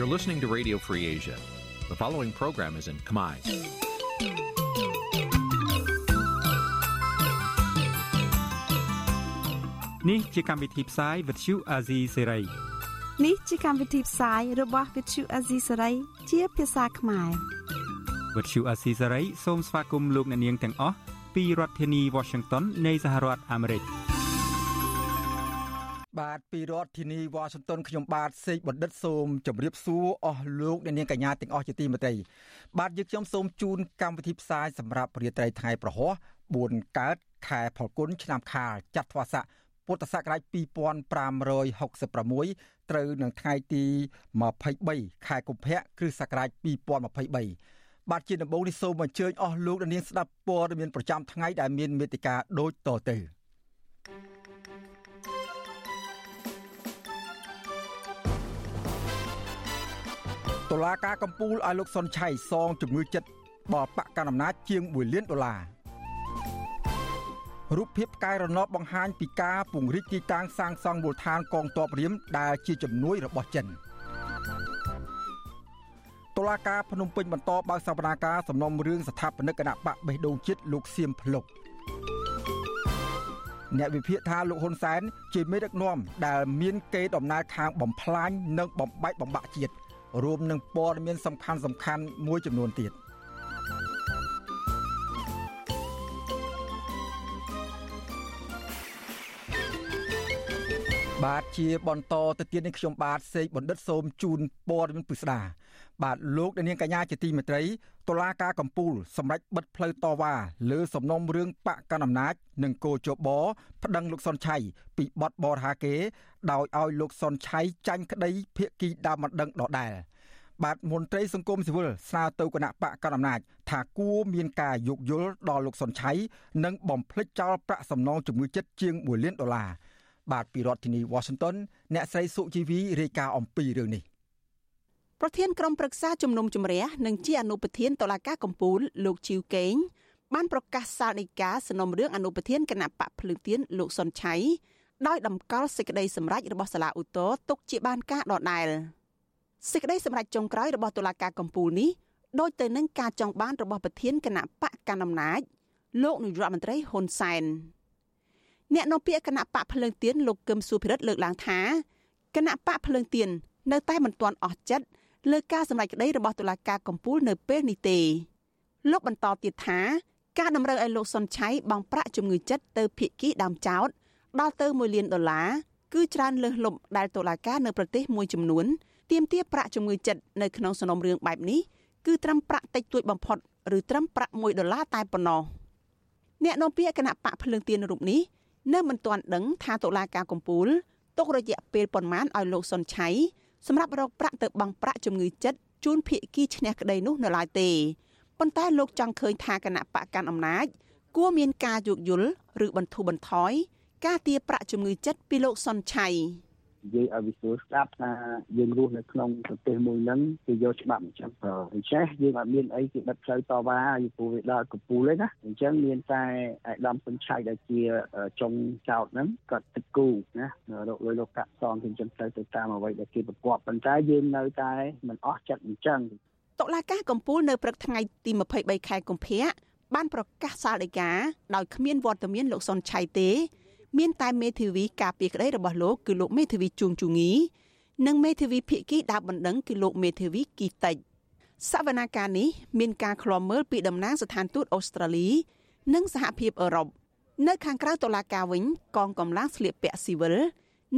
You're listening to Radio Free Asia. The following program is in Khmer. នេះជាកម្មវិធីផ្សាយ Vuthu Azizi Serai នេះជាកម្មវិធីផ្សាយរបស់ Vuthu Azizi Serai ជាភាសាខ្មែរ Vuthu Azizi Serai សូមស្វាគមន៍លោកអ្នកនាងទាំងអស់ពីរដ្ឋធានី Washington នៃសហរដ្ឋអាមេរិក បាទពីរដ្ឋធានីវ៉ាស៊ីនតោនខ្ញុំបាទសេកបណ្ឌិតសូមជម្រាបសួរអស់លោកអ្នកនាងកញ្ញាទាំងអស់ជាទីមេត្រីបាទយើងខ្ញុំសូមជូនកម្មវិធីផ្សាយសម្រាប់រាត្រីថ្ងៃប្រហោះ4កើតខែផលគុណឆ្នាំខាលចត្វាស័កពុទ្ធសករាជ2566ត្រូវនឹងថ្ងៃទី23ខែកុម្ភៈគ្រិស្តសករាជ2023បាទជាដំបូងនេះសូមអញ្ជើញអស់លោកអ្នកនាងស្ដាប់ព័ត៌មានប្រចាំថ្ងៃដែលមានមេតិការដូចតទៅ តុលាការកំពូលឲ្យលោកសុនឆៃសងជំងឺចិត្តបបកណ្ដាលអំណាចជាង1លានដុល្លាររូបភាពផ្កាយរណបបង្ហាញពីការពង្រីកទីតាំងសាងសង់មូលដ្ឋានកងទ័ពរៀមដែលជាជំនួយរបស់ចិនតុលាការភ្នំពេញបន្តបើកសវនាការសំណុំរឿងស្ថាបនិកគណៈបកបេះដូងជាតិលោកសៀមភ្លុកអ្នកវិភាគថាលោកហ៊ុនសែនជាមេដឹកនាំដែលមានកេរដំណើរខាងបំផ្លាញនិងបំបែកបំបាក់ជាតិ រួមនឹងព័ត៌មានសំខាន់សំខាន់មួយចំនួនទៀត បាទជាបន្តទៅទៀតនេះខ្ញុំបាទសេកបណ្ឌិតសូមជូនព័ត៌មានពិស្ដាបាទលោកនាងកញ្ញាជាទីមេត្រីតុលាការកំពូលសម្រេចបិទផ្លូវតវ៉ាលើសំណុំរឿងបកកណ្ដាលអំណាច និងគោជបប្តឹងលោកសុនឆៃពីបទបរហាកេដោយឲ្យលោកសុនឆៃចាញ់ក្តីភៀកគីដើមមិនដឹងដដែលបាទមន្ត្រីសង្គមស៊ីវិលស្នើទៅគណៈបកកណ្ដាលអំណាច ថាគួរមានការយោគយល់ដល់លោកសុនឆៃនិងបំភ្លេចចោលប្រាក់សំណងជំងឺចិត្តជាង1លានដុល្លារ បាទពីរដ្ឋធានី Washington អ្នកស្រីសុជីវីរាយការណ៍អំពីរឿងនេះប្រធានក្រុមប្រឹក្សាជំនុំជម្រះនិងជាអនុប្រធានតុលាការកំពូលលោកជីវកេងបានប្រកាសសាលដីកាសំណុំរឿងអនុប្រធានគណៈបកភ្លើងទៀនលោកសុនឆៃដោយតម្កល់សេចក្តីសម្រេចរបស់សាលាឧទ្ធរទុកជាបានការដដែលសេចក្តីសម្រេចចុងក្រោយរបស់តុលាការកំពូលនេះដូចទៅនឹងការចង់បានរបស់ប្រធានគណៈបកកណ្ដាលអំណាចលោកនាយរដ្ឋមន្ត្រីហ៊ុនសែន អ្នកនាំពាក្យគណៈបកភ្លើងទៀនលោកកឹមសុភិរិទ្ធលើកឡើងថាគណៈបកភ្លើងទៀននៅតែមិនទាន់អស់ចិត្តលើការសម្រេចក្តីរបស់តុលាការកំពូលនៅពេលនេះទេលោកបន្តទៀតថាការតម្រូវឲ្យលោកសុនឆៃបង់ប្រាក់ជំងឺចិត្តទៅភៀកគីដើមចោតដល់ទៅ1លានដុល្លារគឺច្រើនលើសលប់ដែលតុលាការនៅប្រទេសមួយចំនួនទាមទារប្រាក់ជំងឺចិត្តនៅក្នុងសំណុំរឿងបែបនេះគឺត្រឹមប្រាក់តិចតួចបំផុតឬត្រឹមប្រាក់1ដុល្លារតែប៉ុណ្ណោះអ្នកនាំពាក្យគណៈបកភ្លើងទៀនរូបនេះ នៅមិនទាន់ដឹងថាតុលាការកំពូលទុករយៈពេលប៉ុន្មានឲ្យលោកសុនឆៃសម្រាប់រកប្រាក់ទៅបង់ប្រាក់ជំងឺចិត្តជូនភៀកគីឈ្នះក្តីនោះនៅឡើយទេប៉ុន្តែលោកចង់ឃើញថាគណៈបកកាន់អំណាចគួរមានការយោគយល់ឬបន្ធូរបន្ថយការទារប្រាក់ជំងឺចិត្តពីលោកសុនឆៃ និយាយឲ្យវិសួរស្ដាប់ថាយើងរស់នៅក្នុងប្រទេសមួយហ្នឹងគេយកច្បាប់អញ្ចឹងអញ្ចឹងយើងអត់មានអីគេបិទផ្លូវតវ៉ាពីព្រោះវាដល់កពូលទេណាអញ្ចឹងមានតែអាដាមសុនឆៃដែលជាចុងចោតហ្នឹងគាត់ទឹកគូណារកលុយលោកកាក់សងគេអញ្ចឹងទៅទៅតាមអ្វីដែលគេប្រកបប៉ុន្តែយើងនៅតែមិនអស់ចិត្តអញ្ចឹងតុលាការកំពូលនៅព្រឹកថ្ងៃទី23ខែកុម្ភៈបានប្រកាសសាលដីកាដោយគ្មានវត្តមានលោកសុនឆៃទេ មានតែមេធាវីការពារក្តីរបស់លោកគឺលោកមេធាវីជួងជូងីនិងមេធាវីភិក្ខីដាបបណ្ដឹងគឺលោកមេធាវីគីតិចសវនាការនេះមានការឃ្លាំមើលពីតំណាងស្ថានទូតអូស្ត្រាលី និងសហភាពអឺរ៉ុបនៅខាងក្រៅតុលាការវិញកងកម្លាំងស្លៀកពាក់ស៊ីវិល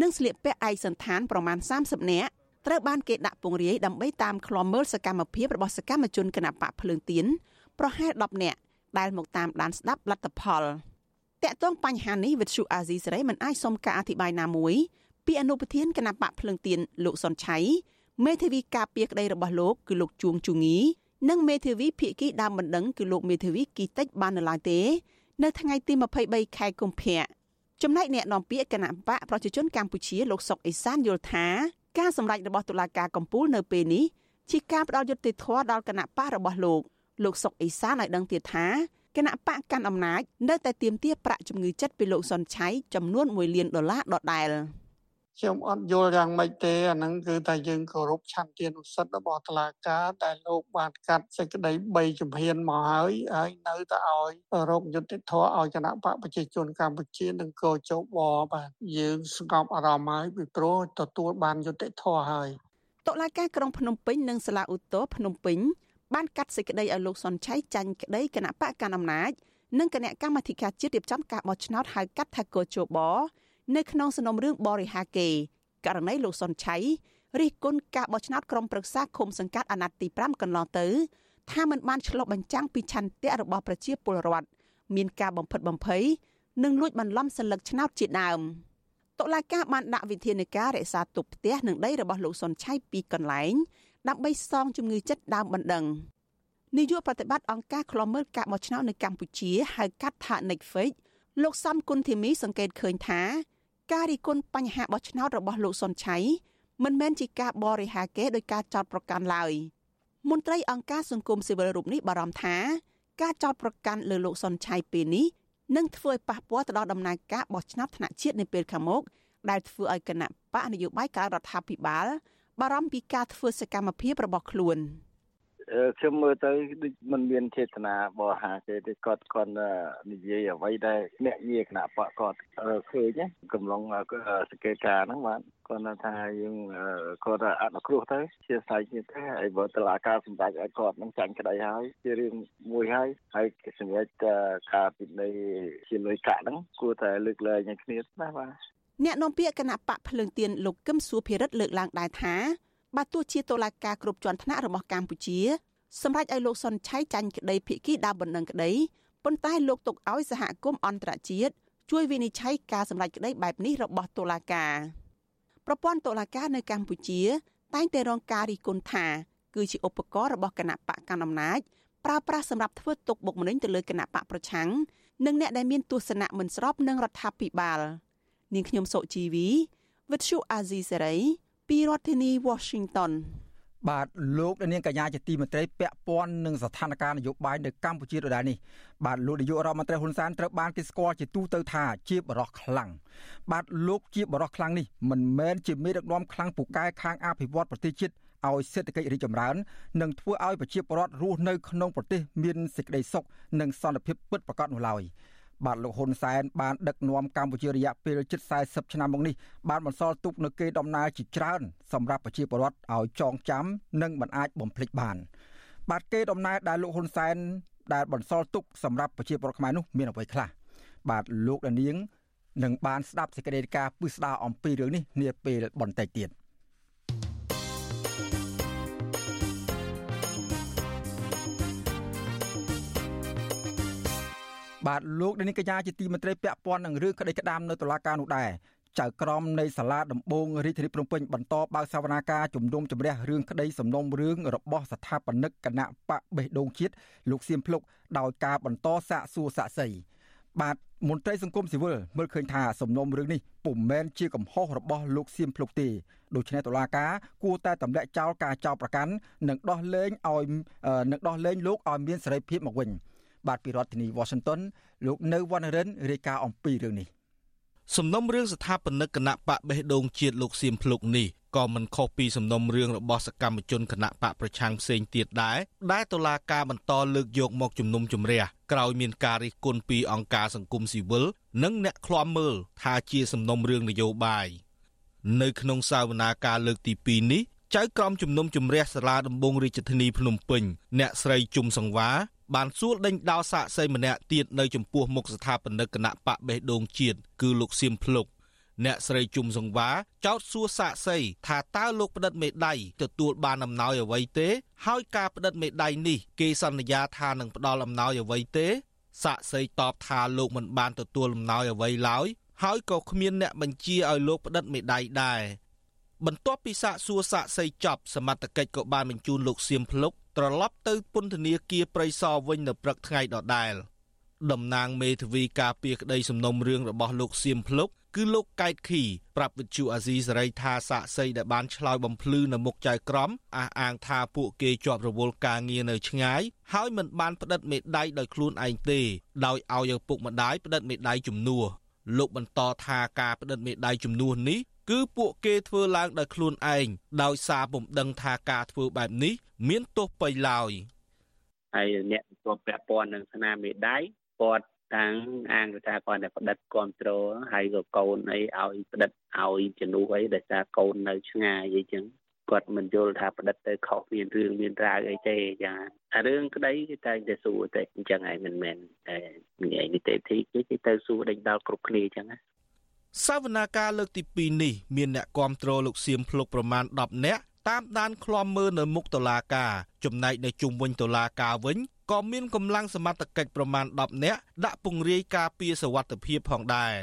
និងស្លៀកពាក់ឯកសន្តានប្រមាណ30នាក់ត្រូវបានគេដាក់ពង្រាយដើម្បីតាមឃ្លាំមើលសកម្មភាពរបស់សកម្មជនគណបកភ្លើងទៀនប្រហែល10នាក់ដែលមកតាមដានស្ដាប់លទ្ធផល។ តកតងបញ្ហានេះវិទ្យុអាស៊ីសេរីមិនអាចសុំការអធិប្បាយណាមួយពីអនុប្រធានគណៈបកភ្លឹងទៀនលោកសុនឆៃមេធាវីការពារក្តីរបស់លោកគឺលោកជួងជូងីនិងមេធាវីភិក្ខីដើមបណ្ដឹងគឺលោកមេធាវីគីតិចបាននៅឡើយទេ នៅថ្ងៃទី23ខែកុម្ភៈចំណែកអ្នកនាំពាក្យគណៈបកប្រជាជនកម្ពុជាលោកសុកអេសានយល់ថាការសម្ដែងរបស់តុលាការកំពូលនៅពេលនេះជាការផ្ដាល់យុត្តិធម៌ដល់គណៈបករបស់លោកលោកសុកអេសានឲ្យដឹងទៀតថា គណៈបកកាន់អំណាចនៅតែទាមទារប្រាក់ជំងឺចិត្តពីលោកសុនឆៃចំនួន1លានដុល្លារដដែលខ្ញុំអត់យល់យ៉ាងម៉េចទេអាហ្នឹងគឺតែយើងគោរពឆន្ទានុសិទ្ធិរបស់តុលាការដែលលោកបានកាត់សេចក្តី3ជំហានមកហើយហើយនៅតែឲ្យរកយុត្តិធម៌ឲ្យគណៈបកប្រជាជនកម្ពុជានិងកោជបបាទយើងស្ងប់អារម្មណ៍ហើយពីព្រោះទទួលបានយុត្តិធម៌ហើយតុលាការក្រុងភ្នំពេញនិងសាលាឧទ្ធរភ្នំពេញ បានកាត់សេចក្តីឲ្យលោកសុនឆៃចាញ់ក្តីគណៈបកកណ្ដាលអំណាចនិងគណៈកម្មាធិការជាតិរៀបចំការបោះឆ្នោតហៅកាត់ថាកោជបនៅក្នុងសំណុំរឿងបរិហាកេករណីលោកសុនឆៃរិះគន់ការបោះឆ្នោតក្រុមប្រឹក្សាឃុំសង្កាត់អាណត្តិទី5កន្លងទៅថាมันបានឆ្លុះបញ្ចាំងពីឆន្ទៈរបស់ប្រជាពលរដ្ឋមានការបំផិតបំភ័យនិងលួចបន្លំសិលឹកឆ្នោតជាដើមតុលាការបានដាក់វិធានការរក្សាទុកផ្ទះនិងដីរបស់លោកសុនឆៃពីកន្លែង ដើម្បីសងជំងឺចិត្តដើមបណ្ដឹងនាយកប្រតិបត្តិអង្គការឃ្លាំមើលការបោះឆ្នោតនៅកម្ពុជាហៅកាត់ថា Netflix លោកសំគុណធីមីសង្កេតឃើញថា ការរីគុណបញ្ហាបោះឆ្នោតរបស់លោកសុនឆៃមិនមែនជាការបរិហាកេដោយការចោទប្រកាន់ឡើយមន្ត្រីអង្គការសង្គមស៊ីវិលរូបនេះបារម្ភថាការចោទប្រកាន់លើលោកសុនឆៃពេលនេះនឹងធ្វើឲ្យប៉ះពាល់ទៅដល់ដំណើរការបោះឆ្នោតថ្នាក់ជាតិនៅពេលខាងមុខដែលធ្វើឲ្យគណៈបកនយោបាយការរដ្ឋាភិបាល បារម្ភពីការធ្វើសកម្មភាពរបស់ខ្លួន។ខ្ញុំមើលទៅដូចมันមានចេតនាបោះហាទេទេគាត់គាត់និយាយអ្វីដែលអ្នកងារគណៈបកគាត់ឃើញកំឡុងសង្កេតការហ្នឹងបាទគាត់ថាយើងគាត់អនុគ្រោះទៅជាស្អែកទៀតទេហើយបើតឡាការសម្ដេចឲ្យគាត់នឹងចាញ់ក្តីហើយជារឿងមួយហើយហើយសម្រាប់ការពិន័យជាលុយកាក់ហ្នឹងគួរតែលើកលែងឲ្យគ្នាណាបាទ អ្នកនាំពាក្យគណៈបកភ្លើងទៀនលោកកឹមសុភិរិទ្ធលើកឡើងដែរថាបើទោះជាតុលាការគ្រប់ជាន់ថ្នាក់របស់កម្ពុជាសម្រាប់ឲ្យលោកសុនឆៃចាញ់ក្តីភិក្ខីដើមបណ្ដឹងក្តីប៉ុន្តែលោកទុកឲ្យសហគមន៍អន្តរជាតិជួយវិនិច្ឆ័យការសម្រេចក្តីបែបនេះរបស់តុលាការប្រព័ន្ធតុលាការនៅកម្ពុជា តែងតែរងការរិះគន់ថា គឺជាឧបករណ៍របស់គណៈបកកណ្ដាលអំណាចប្រើប្រាស់សម្រាប់ធ្វើទុកបុកម្នេញទៅលើគណៈបកប្រឆាំងនិងអ្នកដែលមានទស្សនៈមិនស្របនឹងរដ្ឋាភិបាល នាងខ្ញុំសុជីវីវិទ្យុអាស៊ីសេរីពីរដ្ឋធានី Washington បាទលោកនាងកញ្ញាជាទីមេត្រីពាក់ព័ន្ធនឹងស្ថានភាពនយោបាយនៅកម្ពុជាដដែលនេះបាទលោកនាយករដ្ឋមន្ត្រីហ៊ុនសែនត្រូវបានគេស្គាល់ជាទូទៅថាជាបរិះខ្លាំងបាទលោកជាបរិះខ្លាំងនេះមិនមែនជាមេដឹកនាំខ្លាំងពូកែខាងអភិវឌ្ឍប្រទេសជាតិឲ្យសេដ្ឋកិច្ចរីកចម្រើននិងធ្វើឲ្យប្រជាពលរដ្ឋរស់នៅក្នុងប្រទេសមានសេចក្តីសុខនិងសន្តិភាពពិតប្រាកដនោះឡើយ។ បាទលោកហ៊ុនសែនបានដឹកនាំកម្ពុជារយៈពេលជិត40ឆ្នាំមកនេះបានបន្សល់ទុកនូវកេរដំណែលជាច្រើនសម្រាប់ប្រជាពលរដ្ឋឲ្យចងចាំនិងមិនអាចបំភ្លេចបានបាទកេរដំណែលដែលលោកហ៊ុនសែនដែលបន្សល់ទុកសម្រាប់ប្រជាពលរដ្ឋខ្មែរនោះមានអ្វីខ្លះបាទលោកដានៀងនឹងបានស្ដាប់សេចក្តីរាយការណ៍ពិស្ដារអំពីរឿងនេះនាពេលបន្តិចទៀត បាទលោកនាងកញ្ញាជាទីមន្ត្រីពាក់ព័ន្ធនឹងរឿងក្តីក្តាមនៅតុលាការនោះដែរចៅក្រមនៃសាលាដំបងរាជធានីភ្នំពេញបន្តបើកសវនាការជំនុំជម្រះរឿងក្តីសំណុំរឿងរបស់ស្ថាបនិកគណៈបកបេះដូងជាតិលោកសៀមភ្លុកដោយការបន្តសាកសួរសាក់សីបាទមន្ត្រីសង្គមស៊ីវិលមើលឃើញថាសំណុំរឿងនេះពុំមែនជាកំហុសរបស់លោកសៀមភ្លុកទេដូច្នេះតុលាការគួរតែទម្លាក់ចោលការចោទប្រកាន់និងដោះលែងឲ្យនិងដោះលែងលោកឲ្យមានសេរីភាពមកវិញ។ បាទពីរដ្ឋធានី Washington លោកនៅវណ្ណរិនរាយការណ៍អំពីរឿងនេះសំណុំរឿងស្ថាបនិកគណៈបកបេះដូងជាតិលោកសៀមភ្លុកនេះក៏មិនខុសពីសំណុំរឿងរបស់សកម្មជនគណៈបកប្រឆាំងផ្សេងទៀតដែរដែលតុលាការបន្តលើកយកមកជំនុំជម្រះក្រោយមានការរិះគន់ពីអង្គការសង្គមស៊ីវិលនិងអ្នកឃ្លាំមើលថាជាសំណុំរឿងនយោបាយនៅក្នុងសាវនាការលើកទី2នេះចៅក្រមជំនុំជម្រះសាលាដំបងរាជធានីភ្នំពេញអ្នកស្រីជុំសង្វា បានសួរដេញដោលសាកសីម្នាក់ទៀតនៅចំពោះមុខស្ថាបនិកគណៈបកបេះដូងជាតិគឺលោកសៀមភ្លុកអ្នកស្រីជុំសង្វាចោទសួរសាកសីថាតើលោកផ្តិតមេដៃទទួលបានអំណោយអ្វីទេ ហើយការផ្តិតមេដៃនេះគេសន្យាថានឹងផ្ដល់អំណោយអ្វីទេសាកសីតបថាលោកមិនបានទទួលអំណោយអ្វីឡើយហើយក៏គ្មានអ្នកបញ្ជាឲ្យលោកផ្តិតមេដៃដែរ បន្ទាប់ពីសាកសួរសាកសីចប់សមត្ថកិច្ចក៏បានបញ្ជូនលោកសៀមភ្លុកត្រឡប់ទៅពន្ធនាគារព្រៃសរវិញនៅព្រឹកថ្ងៃដដែលតំណាងមេធាវីការពារក្តីសំណុំរឿងរបស់លោកសៀមភ្លុកគឺលោកកែតខីប្រាប់វិទ្យុអាស៊ីសេរីថាសាកសីដែលបានឆ្លើយបំភ្លឺនៅមុខចៅក្រមអះអាងថាពួកគេជាប់រវល់ការងារនៅឆ្ងាយហើយមិនបានផ្តិតមេដៃដោយខ្លួនឯងទេដោយឲ្យឪពុកម្ដាយផ្តិតមេដៃជំនួសលោកបន្តថាការផ្តិតមេដៃជំនួសនេះ គឺពួកគេធ្វើឡើងដោយខ្លួនឯងដោយសារពុំដឹងថាការធ្វើបែបនេះមានទោសបីឡើយហើយអ្នកទទួលពាក់ព័ន្ធនឹងស្នាមមេដៃគាត់តាំងអាងថាគាត់តែផ្ដិតគ្រប់គ្រងហើយក៏កូនអីឲ្យផ្ដិតឲ្យជំនួសអីដោយសារកូននៅឆ្ងាយអីចឹងគាត់មិនយល់ថាផ្ដិតទៅខុសមានរឿងមានរាវអីទេចាអារឿងក្តីគឺតែតែសួរតែអញ្ចឹងឯងមិនមែនតែនិយាយនីតិធីគឺគេទៅសួរដេញដល់គ្រប់គ្នាអញ្ចឹងណា សវនាការលើកទី2នេះមានអ្នកគ្រប់គ្រងលោកសៀមភ្លុកប្រមាណ10នាក់តាមដានឃ្លាំមើលនៅមុខតុលាការចំណែកនៅជុំវិញតុលាការវិញក៏មានកម្លាំងសមត្ថកិច្ចប្រមាណ10នាក់ដាក់ពង្រាយការពារសវត្ថិភាពផងដែរ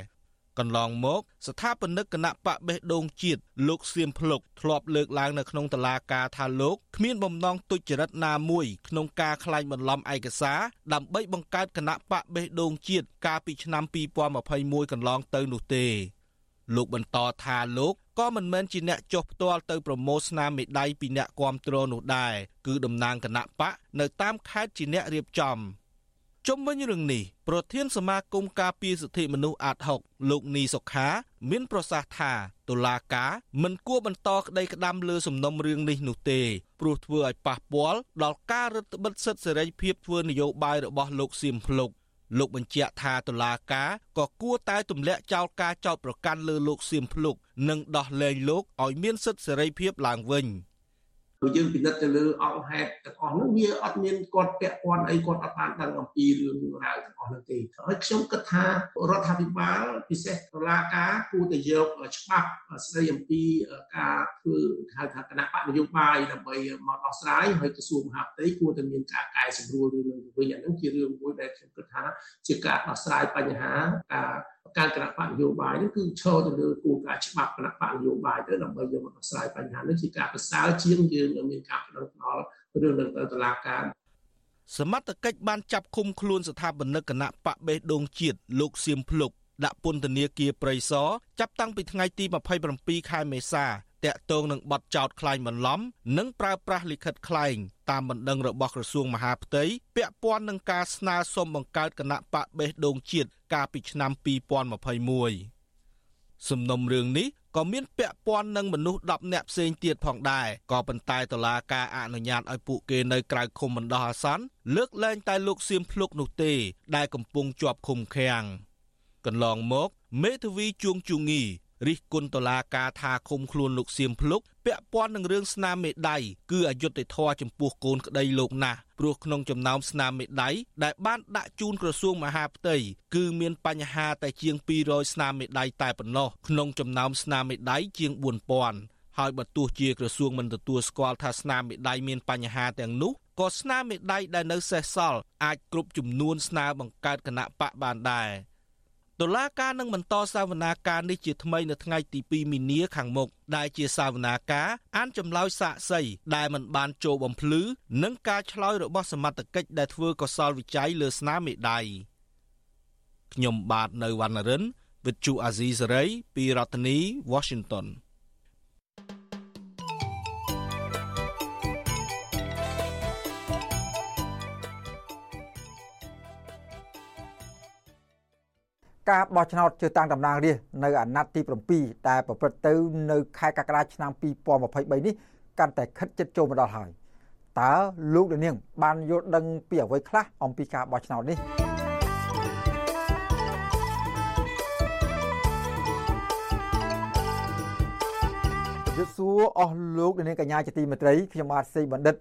កន្លងមក ស្ថាបនិកគណៈបកបេះដូងជាតិលោកសៀមភ្លុកធ្លាប់លើកឡើងនៅក្នុងតុលាការថាលោកគ្មានបំណងទុច្ចរិតណាមួយក្នុងការក្លែងបន្លំឯកសារដើម្បីបង្កើតគណៈបកបេះដូងជាតិកាលពីឆ្នាំ2021កន្លងទៅនោះទេលោកបន្តថាលោកក៏មិនមែនជាអ្នកចុះផ្ទាល់ទៅប្រមូលស្នាមមេដៃពីអ្នកគាំទ្រនោះដែរគឺតំណាងគណៈបកនៅតាមខេត្តជាអ្នករៀបចំជុំ វិញរឿងនេះប្រធានសមាគមការពារសិទ្ធិមនុស្សអាត6លោកនីសុខា មានប្រសាសន៍ថាតុលាការមិនគួរបន្តក្តីក្តាំលើសំណុំរឿងនេះនោះទេព្រោះធ្វើឲ្យប៉ះពាល់ដល់ការរឹតបន្តឹងសិទ្ធិសេរីភាពធ្វើនយោបាយរបស់លោកសៀមភ្លុកលោកបញ្ជាក់ថាតុលាការក៏គួរតែទម្លាក់ចោលការចោទប្រកាន់លើលោកសៀមភ្លុក និងដោះលែងលោកឲ្យមានសិទ្ធិសេរីភាពឡើងវិញ។ ព្រោះយើងពិនិត្យទៅលើអង្គហេតុទាំងអស់នោះវាអត់មានគាត់ពាក់ព័ន្ធអីគាត់អត់បានដឹងអំពីរឿងរ៉ាវទាំងអស់នោះទេហើយខ្ញុំគិតថារដ្ឋាភិបាលពិសេសតុលាការគួរតែយកច្បាប់ស្ដីអំពីការធ្វើហៅថាគណៈបកនយោបាយដើម្បីមកដោះស្រាយហើយក្រសួងមហាផ្ទៃគួរតែមានការកែសម្រួលរឿងនេះវិញអានឹងជារឿងមួយដែលខ្ញុំគិតថាជាការដោះស្រាយបញ្ហាការ ការគណៈបកនយោបាយនេះគឺឈរទៅលើគោលការណ៍ច្បាប់គណៈបកនយោបាយទៅដើម្បីយកមកដោះស្រាយបញ្ហានេះជាការប្រសើរជាងយើងមានការផ្ដឹងផ្ដល់រឿងនឹងទៅតុលាការសមត្ថកិច្ចបានចាប់ឃុំខ្លួនស្ថាបនិកគណៈបកបេះដូងជាតិលោកសៀមភ្លុកដាក់ពន្ធនាគារព្រៃសរចាប់តាំងពីថ្ងៃទី27ខែមេសា តាក់ទងនឹងបទចោតក្លែងបន្លំ និងប្រើប្រាស់លិខិតក្លែងតាមបណ្ដឹងរបស់ក្រសួងមហាផ្ទៃពាក់ព័ន្ធនឹងការស្នើសុំបង្កើតគណៈបកបេះដូងជាតិកាលពីឆ្នាំ2021សំណុំរឿងនេះក៏មានពាក់ព័ន្ធនឹងមនុស្ស10នាក់ផ្សេងទៀតផងដែរក៏ប៉ុន្តែតុលាការអនុញ្ញាតឲ្យពួកគេនៅក្រៅឃុំបណ្ដោះអាសន្នលើកលែងតែលោកសៀមភ្លុកនោះទេ ដែលកំពុងជាប់ឃុំឃាំងកន្លងមកមេធាវីជួងជូងី រិះគន់តុលាការថាឃុំខ្លួនលោកសៀមភ្លុកពាក់ព័ន្ធនឹងរឿងស្នាមមេដៃគឺអយុត្តិធម៌ចំពោះកូនក្តីលោកណាស់ព្រោះក្នុងចំណោមស្នាមមេដៃដែលបានដាក់ជូនក្រសួងមហាផ្ទៃគឺមានបញ្ហាតែជាង200ស្នាមមេដៃតែប៉ុណ្ណោះក្នុងចំណោមស្នាមមេដៃជាង4000ហើយបើទោះជាក្រសួងមិនទទួលស្គាល់ថាស្នាមមេដៃមានបញ្ហាទាំងនោះក៏ស្នាមមេដៃដែលនៅសេសសល់អាចគ្រប់ចំនួនស្នើបង្កើតគណៈបកបានដែរ តុលាការនឹងបន្តសាវនាការនេះជាថ្មីនៅថ្ងៃទី2មីនាខាងមុខដែលជាសាវនាការអានចម្លើយសាកសីដែលមិនបានចូលបំភ្លឺនិងការឆ្លើយរបស់សមត្ថកិច្ចដែលធ្វើកសលវិច័យលើស្នាមមេដៃខ្ញុំបាទនៅវណ្ណរិន With Chu Azizi Saray ពីរដ្ឋធានី Washington ការបោះឆ្នោតជ្រើសតាំងតំណាងរាស្ត្រនៅអាណត្តិទី7ដែលប្រព្រឹត្តទៅនៅខែកក្កដាឆ្នាំ2023នេះកាន់តែខិតជិតចូលមកដល់ហើយតើលោកនាង បានយល់ដឹងពីអ្វីខ្លះអំពីការបោះឆ្នោតនេះយុទ្ធសួរអស់លោកនាងកញ្ញាជាទីមេត្រីខ្ញុំបាទសេបណ្ឌិត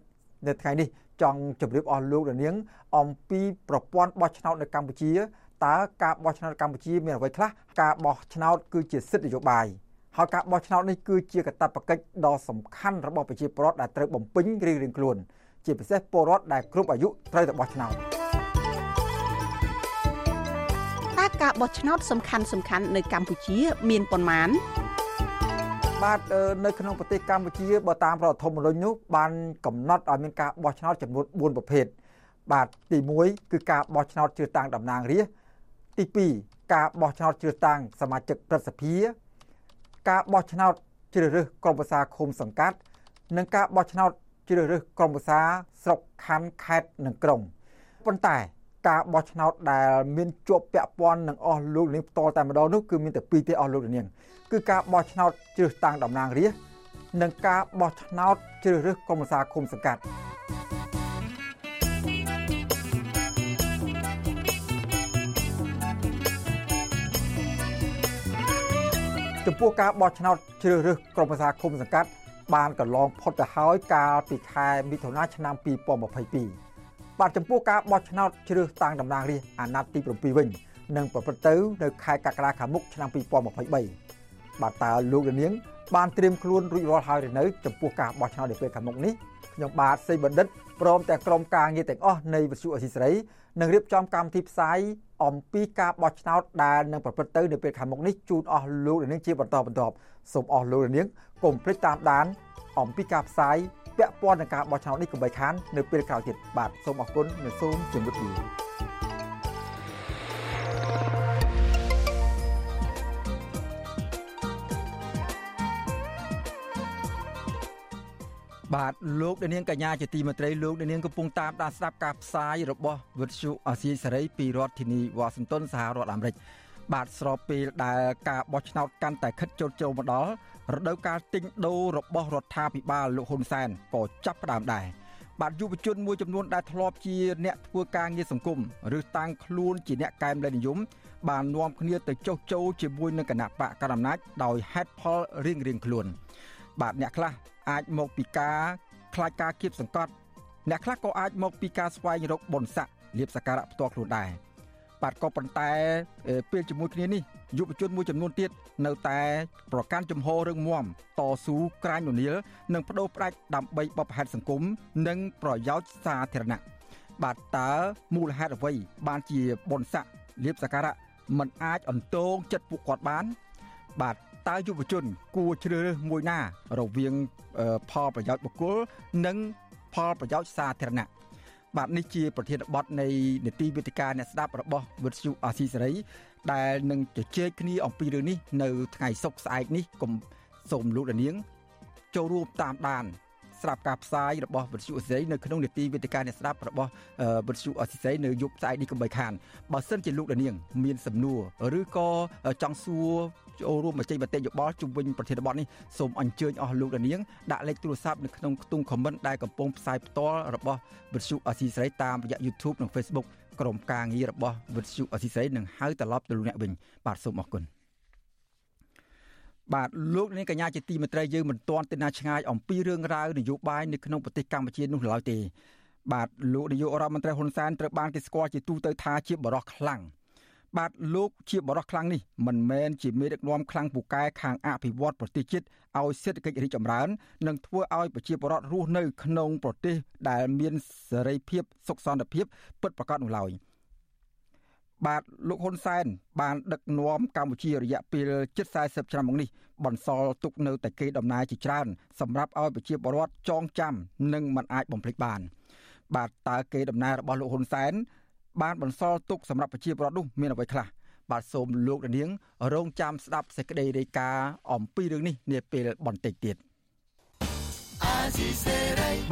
នៅថ្ងៃនេះចង់ជម្រាបអស់លោកនាង អំពីប្រព័ន្ធបោះឆ្នោតនៅកម្ពុជា តើការបោះឆ្នោតកម្ពុជាមានអ្វីខ្លះការបោះឆ្នោតគឺជាសិទ្ធិនយោបាយហើយការបោះឆ្នោតនេះគឺជាកាតព្វកិច្ចដ៏សំខាន់របស់ប្រជាពលរដ្ឋដែលត្រូវបំពេញរៀងៗខ្លួន ជាពិសេសពលរដ្ឋដែលគ្រប់អាយុត្រូវតែបោះឆ្នោតតើការបោះឆ្នោតសំខាន់សំខាន់នៅកម្ពុជា មានប៉ុន្មានបាទនៅក្នុងប្រទេសកម្ពុជាបើតាមរដ្ឋធម្មនុញ្ញនោះបានកំណត់ឲ្យមានការបោះឆ្នោតចំនួន4ប្រភេទបាទទី1គឺការបោះឆ្នោតជ្រើសតាំងតំណាងរាស្ត្រ ទី2ការបោះឆ្នោតជ្រើសតាំងសមាជិកព្រឹទ្ធសភា ការបោះឆ្នោតជ្រើសរើសក្រុមប្រឹក្សាឃុំសង្កាត់ និងការបោះឆ្នោតជ្រើសរើសក្រុមប្រឹក្សាស្រុកខណ្ឌខេត្តនិងក្រុងប៉ុន្តែការបោះឆ្នោតដែលមានជាប់ពាក់ព័ន្ធនឹងអស់លោកនាងផ្ទាល់តែម្ដងនោះគឺមានតែពីរទេអស់លោកនាងគឺការបោះឆ្នោតជ្រើសតាំងតំណាងរាស្ត្រនិងការបោះឆ្នោតជ្រើសរើសក្រុមប្រឹក្សាគុំសង្កាត់ ចំពោះការបោះឆ្នោតជ្រើសរើសក្រុមប្រឹក្សាគុំសង្កាត់បានកន្លងផុតទៅហើយកាលពីខែមិថុនាឆ្នាំ2022បាទចំពោះការបោះឆ្នោតជ្រើសតាំងតំណាងរាស្ត្រអាណត្តិទី7វិញនឹងប្រព្រឹត្តទៅនៅខែកក្កដាខាងមុខឆ្នាំ2023បាទតើលោកនាង បានត្រៀមខ្លួនរួចរាល់ហើយឬនៅចំពោះការបោះឆ្នោតនាពេលខាងមុខនេះខ្ញុំបាទសេបណ្ឌិតព្រមទាំងក្រុមការងារទាំងអស់នៃវិទ្យុអសីសេរីនឹងរៀបចំកម្មវិធីផ្សាយ អំពីការបោះឆ្នោតដែលនឹងប្រព្រឹត្តទៅនៅពេលខាងមុខនេះជូនអស់លោកនាងជាបន្តបន្ទាប់សូមអស់លោកនាងកុំភ្លេចតាមដាន អំពីការផ្សាយពាក់ព័ន្ធនឹងការបោះឆ្នោតនេះកុំបីខាននៅពេលក្រោយទៀតបាទសូមអរគុណនិងសូមជម្រាបលា បាទលោកនាងកញ្ញាជាទីមេត្រីលោកនាងកំពុងតាមដានស្ដាប់ការផ្សាយរបស់វិទ្យុអាស៊ីសេរីពីរដ្ឋធានីវ៉ាស៊ីនតោនសហរដ្ឋអាមេរិកបាទស្របពេលដែលការបោះឆ្នោតកាន់តែខិតជោគជ័យមកដល់រដូវកាលទិញដូររបស់រដ្ឋាភិបាលលោកហ៊ុនសែនក៏ចាប់ផ្ដើមដែរបាទយុវជនមួយចំនួនដែលធ្លាប់ជាអ្នកធ្វើការងារសង្គមឬតាំងខ្លួនជាអ្នកកែមលែនិយមបាននាំគ្នាទៅចុះចូលជាមួយនឹងគណៈបកកណ្ដាលអំណាចដោយហេតុផលរៀងៗខ្លួន បាទអ្នកខ្លះអាចមកពីការខ្លាចការគៀបសង្កត់អ្នកខ្លះក៏អាចមកពីការស្វែងរកបុណ្យស័ក្តិលៀបសក្ការៈផ្ទាល់ខ្លួនដែរបាទក៏ប៉ុន្តែពេលជាមួយគ្នានេះយុវជនមួយចំនួនទៀតនៅតែប្រកាន់ជំហររឹងមាំតស៊ូក្រាញននៀលនិងបដូរផ្ដាច់ដើម្បីបបផែតសង្គមនិងប្រយោជន៍សាធារណៈបាទតើមូលហេតុអ្វីបានជាបុណ្យស័ក្តិលៀបសក្ការៈមិនអាចអន្តងចិត្តពួកគាត់បាន បាទ តើយុវជន គួរជ្រើសរើសមួយណា រវាងផលប្រយោជន៍បុគ្គលនិងផលប្រយោជន៍សាធារណៈបាទនេះជាប្រធានបទនៃនីតិវិទ្យាអ្នកស្ដាប់របស់វិទ្យុអាស៊ីសេរី ដែលនឹងជជែកគ្នាអំពីរឿងនេះនៅថ្ងៃសុក្រស្អែកនេះគុំសូមលោកនាង ចូលរួមតាមដានស្ដាប់ការផ្សាយរបស់វិទ្យុអស៊ីសេរីនៅក្នុងនីតិវិទ្យាអ្នកស្ដាប់របស់វិទ្យុអស៊ីសេរីនៅយប់ស្អែកនេះកុំបីខានបើសិនជាលោកនាង មានសំណួរឬក៏ចង់សួរ ចូលរួមមតិមតិយោបល់ជុំវិញប្រធានបទនេះសូមអញ្ជើញអស់លោកនាងដាក់លេខទូរស័ព្ទនៅក្នុងខ្ទង់ comment ដែលកំពុងផ្សាយផ្ទាល់របស់វិទ្យុអស៊ីសេរីតាមរយៈ YouTube និង Facebook ក្រុមការងាររបស់វិទ្យុអស៊ីសេរីនឹងហៅត្រឡប់ទៅលោកអ្នកវិញបាទសូមអរគុណបាទលោកនាងកញ្ញាជាទីមេត្រីយើងមិនទាន់ទៅណាឆ្ងាយអំពីរឿងរ៉ាវនយោបាយនៅក្នុងប្រទេសកម្ពុជានោះឡើយទេបាទលោកនាយករដ្ឋមន្ត្រីហ៊ុនសែនត្រូវបានគេស្គាល់ជាទូទៅថាជាបរិះខ្លាំង បាទលោកជាបរិះខ្លាំងនេះមិនមែនជាមេដឹកនាំខ្លាំងពូកែខាងអភិវឌ្ឍប្រទេសជាតិឲ្យសេដ្ឋកិច្ចរីកចម្រើន និងធ្វើឲ្យប្រជាពលរដ្ឋរស់នៅក្នុងប្រទេសដែលមានសេរីភាពសុខសន្តិភាពពិតប្រាកដនោះឡើយបាទលោកហ៊ុនសែនបានដឹកនាំកម្ពុជារយៈពេលជិត40ឆ្នាំមកនេះបន្សល់ទុកនៅតែគេដំណើរជាច្រើនសម្រាប់ឲ្យប្រជាពលរដ្ឋចងចាំនិងមិនអាចបំភ្លេចបាន បាទតើគេដំណើររបស់លោកហ៊ុនសែន បានបន្សល់ទុកសម្រាប់ប្រជាពលរដ្ឋនោះមានអ្វីខ្លះបាទសូមលោកនាង រងចាំស្ដាប់សេចក្តីរាយការណ៍អំពីរឿងនេះនាពេលបន្តិចទៀត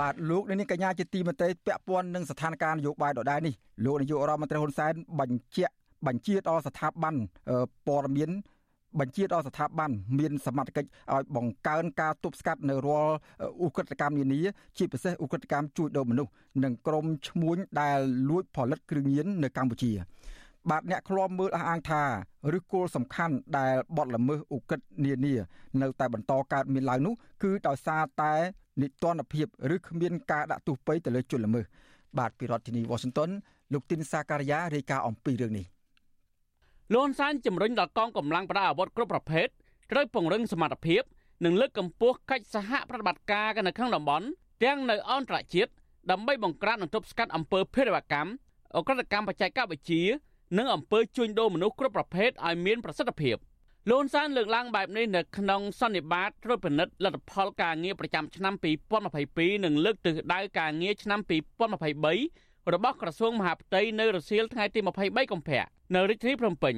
បាទលោកនាងកញ្ញាជាទីមេត្រីពាក់ព័ន្ធនឹងស្ថានភាពនយោបាយដដែលនេះលោកនាយករដ្ឋមន្ត្រីហ៊ុនសែនបញ្ជាក់បញ្ជាដល់ស្ថាប័នព័ត៌មាន បញ្ជាដល់ស្ថាប័នមានសមត្ថកិច្ចឲ្យបង្កើនការទប់ស្កាត់នៅរាល់ឧក្រិដ្ឋកម្មនានាជាពិសេសឧក្រិដ្ឋកម្មជួញដូរមនុស្សនិងក្រុមឈ្មួញដែលលួចផលិតគ្រឿងញៀននៅកម្ពុជាបាទអ្នកឃ្លាំមើលអះអាងថាឬគោលសំខាន់ដែលបទល្មើសឧក្រិដ្ឋនានា នៅតែបន្តកើតមានឡើងនោះគឺដោយសារតែនិទានភាពឬគ្មានការដាក់ទោសពៃទៅលើជនល្មើសបាទពីរដ្ឋធានី Washington លោកទីនសាការីយ៉ារាយការណ៍អំពីរឿងនេះ លោកហ៊ុនសែនជំរុញដល់កងកម្លាំងប្រដាប់អាវុធគ្រប់ប្រភេទត្រូវពង្រឹងសមត្ថភាពនិងលើកកម្ពស់កិច្ចសហប្រតិបត្តិការនៅក្នុងតំបន់ទាំងនៅអន្តរជាតិដើម្បីបង្ក្រាបនិងទប់ស្កាត់អំពើភេរវកម្មអក្រិតកម្មបច្ចេកវិទ្យានិងអំពើជួញដូរមនុស្សគ្រប់ប្រភេទឲ្យមានប្រសិទ្ធភាពលន់សានលើកឡើងបែបនេះនៅក្នុងសន្និបាតត្រួតពិនិត្យលទ្ធផលការងារប្រចាំឆ្នាំ2022និងលើកទិសដៅការងារឆ្នាំ2023 របស់ក្រសួងមហាផ្ទៃនៅរសៀលថ្ងៃទី23កុម្ភៈនៅរាជធានីភ្នំពេញ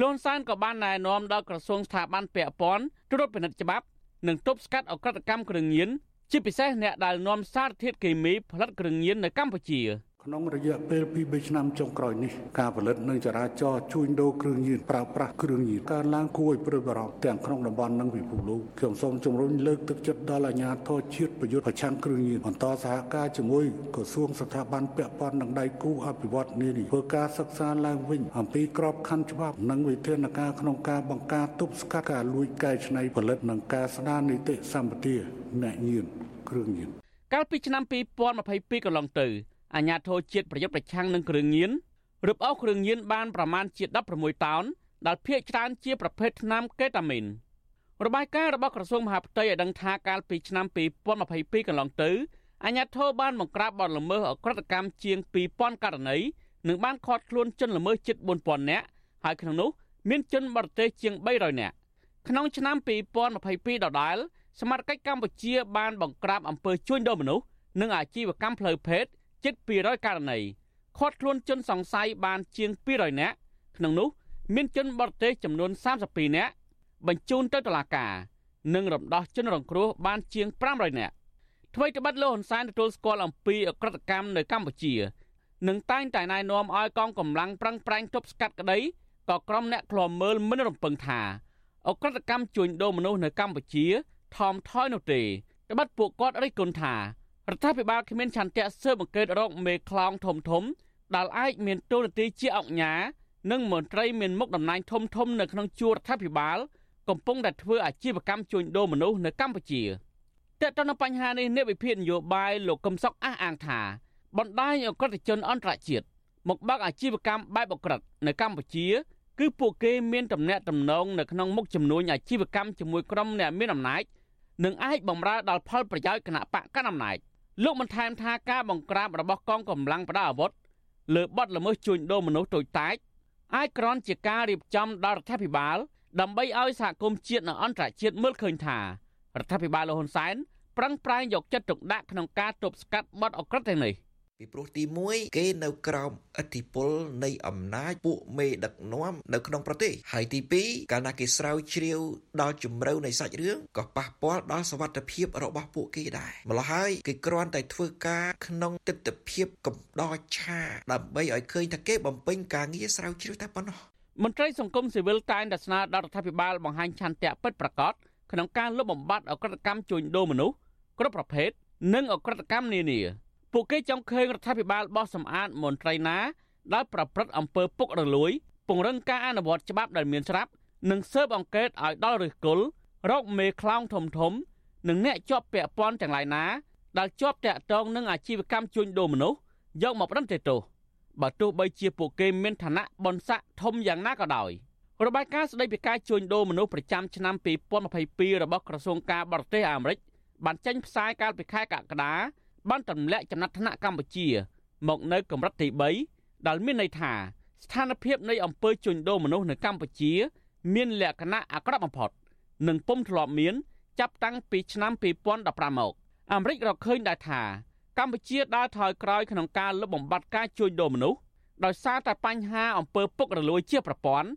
លន់សានក៏បានណែនាំដល់ក្រសួងស្ថាប័នពាក់ព័ន្ធត្រួតពិនិត្យច្បាប់និងទប់ស្កាត់អក្រិតកម្មគ្រឿងញៀនជាពិសេសអ្នកដែលនាំសារធាតុគីមីផលិតគ្រឿងញៀននៅកម្ពុជា ក្នុងរយៈពេល2 3ឆ្នាំចុងក្រោយនេះការផលិតនិងចរាចរណ៍ជួញដូរគ្រឿងញៀនប្រើប្រាស់គ្រឿងញៀនកើនឡើងគួរឲ្យព្រួយបារម្ភទាំងក្នុងតំបន់និងពិភពលោកខ្ញុំសូមជំរុញលើកទឹកចិត្តដល់អាជ្ញាធរជាតិប្រយុទ្ធប្រឆាំងគ្រឿងញៀនបន្តសហការជាមួយក្រសួងស្ថាប័នពាក់ព័ន្ធនិងដៃគូអភិវឌ្ឍនានាធ្វើការសិក្សាឡើងវិញអំពីក្របខ័ណ្ឌច្បាប់និងវិធានការក្នុងការបង្ការទប់ស្កាត់ការលួចកែច្នៃផលិតនិងការស្ដារនីតិសម្បទាអ្នកញៀនគ្រឿងញៀនកាលពីឆ្នាំ2022កន្លងទៅ អាញាធរជាតិប្រយុទ្ធប្រឆាំងនឹងគ្រឿងញៀនរឹបអូសគ្រឿងញៀនបានប្រមាណជា16តោនដែលភាគច្រើនជាប្រភេទថ្នាំកេតាមីនរបាយការណ៍របស់ក្រសួងមហាផ្ទៃឲ្យដឹងថាកាលពីឆ្នាំ2022កន្លងទៅអាញាធរបានបង្ក្រាបបទល្មើសអក្រកម្មជាង2000ករណីនិងបានឃាត់ខ្លួនជនល្មើសជិត4000នាក់ហើយក្នុងនោះមានជនបរទេសជាង300នាក់ក្នុងឆ្នាំ2022ដដែលសមាជិកកម្ពុជាបានបង្ក្រាបអំពើជួញដូរមនុស្សនិងអាជីវកម្មផ្លូវភេទ ជិត200ករណីឃាត់ខ្លួនជនសង្ស័យបានជាង200នាក់ក្នុងនោះ មានជនបរទេសចំនួន32នាក់បញ្ជូនទៅតុលាការនិងរំដោះជនរងគ្រោះបានជាង500នាក់ថ្មីត្បិតលោកហ៊ុនសែនទទួលស្គាល់អំពីអក្រកម្មនៅកម្ពុជានិងតែងតែណែនាំឲ្យកងកម្លាំងប្រឹងប្រែងទប់ស្កាត់ក្តីក៏ក្រុមអ្នកឃ្លាំមើលមិនរំពឹងថាអក្រកម្មជួញដូរមនុស្សនៅកម្ពុជាថមថយនោះទេត្បិតពួកគាត់រិះគន់ថា រដ្ឋាភិបាលគ្មានឆន្ទៈស៊ើបអង្កេតរកមេខ្លោងធំធំដែលអាចមានទូនាទីជាអង្គការនិងមន្ត្រីមានមុខតំណែងធំធំនៅក្នុងជួររដ្ឋាភិបាលកំពុងតែធ្វើអាជីវកម្មជួញដូរមនុស្សនៅកម្ពុជាតើតើនៅបញ្ហានេះអ្នកវិភាគនយោបាយលោកកឹមសុខអះអាងថាបណ្ដាញអក្រិតជនអន្តរជាតិមកបើកអាជីវកម្មបែបអក្រិតនៅកម្ពុជា គឺពួកគេមានទំនាក់ទំនងនៅក្នុងមុខចំនួនអាជីវកម្មជាមួយក្រុមអ្នកមានអំណាចនិងអាចបំរើដល់ផលប្រយោជន៍គណៈបកកណ្ដាលអំណាច លោកបានថែមថាការបង្ក្រាបរបស់កងកម្លាំងប្រដាប់អាវុធលើបទល្មើសជួញដូរមនុស្សតូចតាចអាចក្រន់ជាការរៀបចំដល់រដ្ឋាភិបាល ដើម្បីឲ្យសហគមន៍ជាតិនិងអន្តរជាតិមើលឃើញថារដ្ឋាភិបាលលហ៊ុនសែនប្រឹងប្រែងយកចិត្តទុកដាក់ក្នុងការទប់ស្កាត់បទអក្រិតទាំងនេះ។ ពីព្រោះទី1គេនៅក្រោមឥទ្ធិពលនៃអំណាចពួកមេដឹកនាំនៅក្នុងប្រទេសហើយទី2កាលណាគេស្រាវជ្រាវដល់ជំរៅនៃសាច់រឿងក៏ប៉ះពាល់ដល់សវត្ថភាពរបស់ពួកគេដែរម្ល៉េះហើយគេគ្រាន់តែធ្វើការក្នុងទស្សនវិជ្ជាកំដរឆាដើម្បីឲ្យឃើញថាគេបំពេញការងារស្រាវជ្រាវតែប៉ុណ្ណោះមន្ត្រីសង្គមស៊ីវិលតែងតែស្នើដល់រដ្ឋាភិបាលបង្ហាញឆន្ទៈពិតប្រាកដក្នុងការលុបបំបាត់អក្រកម្មជួញដូរមនុស្សគ្រប់ប្រភេទនិងអក្រកម្មនានា ពួកគេចង់ឃើញរដ្ឋាភិបាលបោះសម្អាតមន្ត្រីណាដែលប្រព្រឹត្តអំពើពុករលួយ ពង្រឹងការអនុវត្តច្បាប់ដែលមានស្រាប់និងស៊ើបអង្កេតឲ្យដល់ឫសគល់រកមេខ្លោងធំធំ និងអ្នកជាប់ពាក់ព័ន្ធទាំងឡាយណាដែលជាប់តាក់ទងនឹងអាជីវកម្មជួញដូរមនុស្សយកមកប្រន្ទាទោសបើទោះបីជាពួកគេមានឋានៈបនស័កធំយ៉ាងណាក៏ដោយរបាយការណ៍ស្តីពីការជួញដូរមនុស្សប្រចាំឆ្នាំ2022របស់ក្រសួងការបរទេសអាមេរិកបានចេញផ្សាយកាលពីខែកក្កដា បានទម្លាក់ចំណាត់ថ្នាក់កម្ពុជា មកនៅកម្រិតទី3ដែលមានន័យថាស្ថានភាពនៃអំពើជួញដូរមនុស្សនៅកម្ពុជា មានលក្ខណៈអាក្រក់បំផុតនិងពុំធ្លាប់មាន ចាប់តាំងពីឆ្នាំ2015មកអាមេរិករកឃើញដែរថាកម្ពុជាដើរថយក្រោយក្នុងការលុបបំបាត់ការជួញដូរមនុស្សដោយសារតែបញ្ហាអំពើពុករលួយជាប្រព័ន្ធ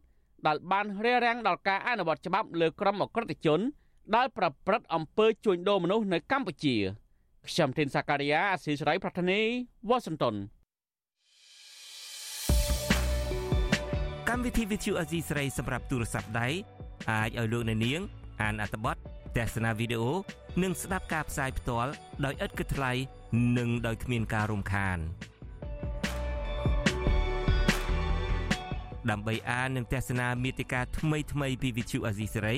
ដែលបានរារាំងដល់ការអនុវត្តច្បាប់លើក្រុមអក្រិតជនដែលប្រព្រឹត្តអំពើជួញដូរមនុស្សនៅកម្ពុជា។ ខ្ញុំធីនសាការីយ៉ាអស៊ីសេរីប្រធានីវ៉ាស៊ីនតោនកម្មវិធី Vithu អស៊ីសេរីសម្រាប់ទូរស័ព្ទដៃអាចឲ្យលោកអ្នកនាង អានអត្ថបទទស្សនាវីដេអូនិងស្ដាប់ការផ្សាយផ្ទាល់ដោយឥតគិតថ្លៃនិងដោយគ្មានការរំខានដើម្បីអាននិងទស្សនាមេតិការថ្មីៗពី Vithu អស៊ីសេរី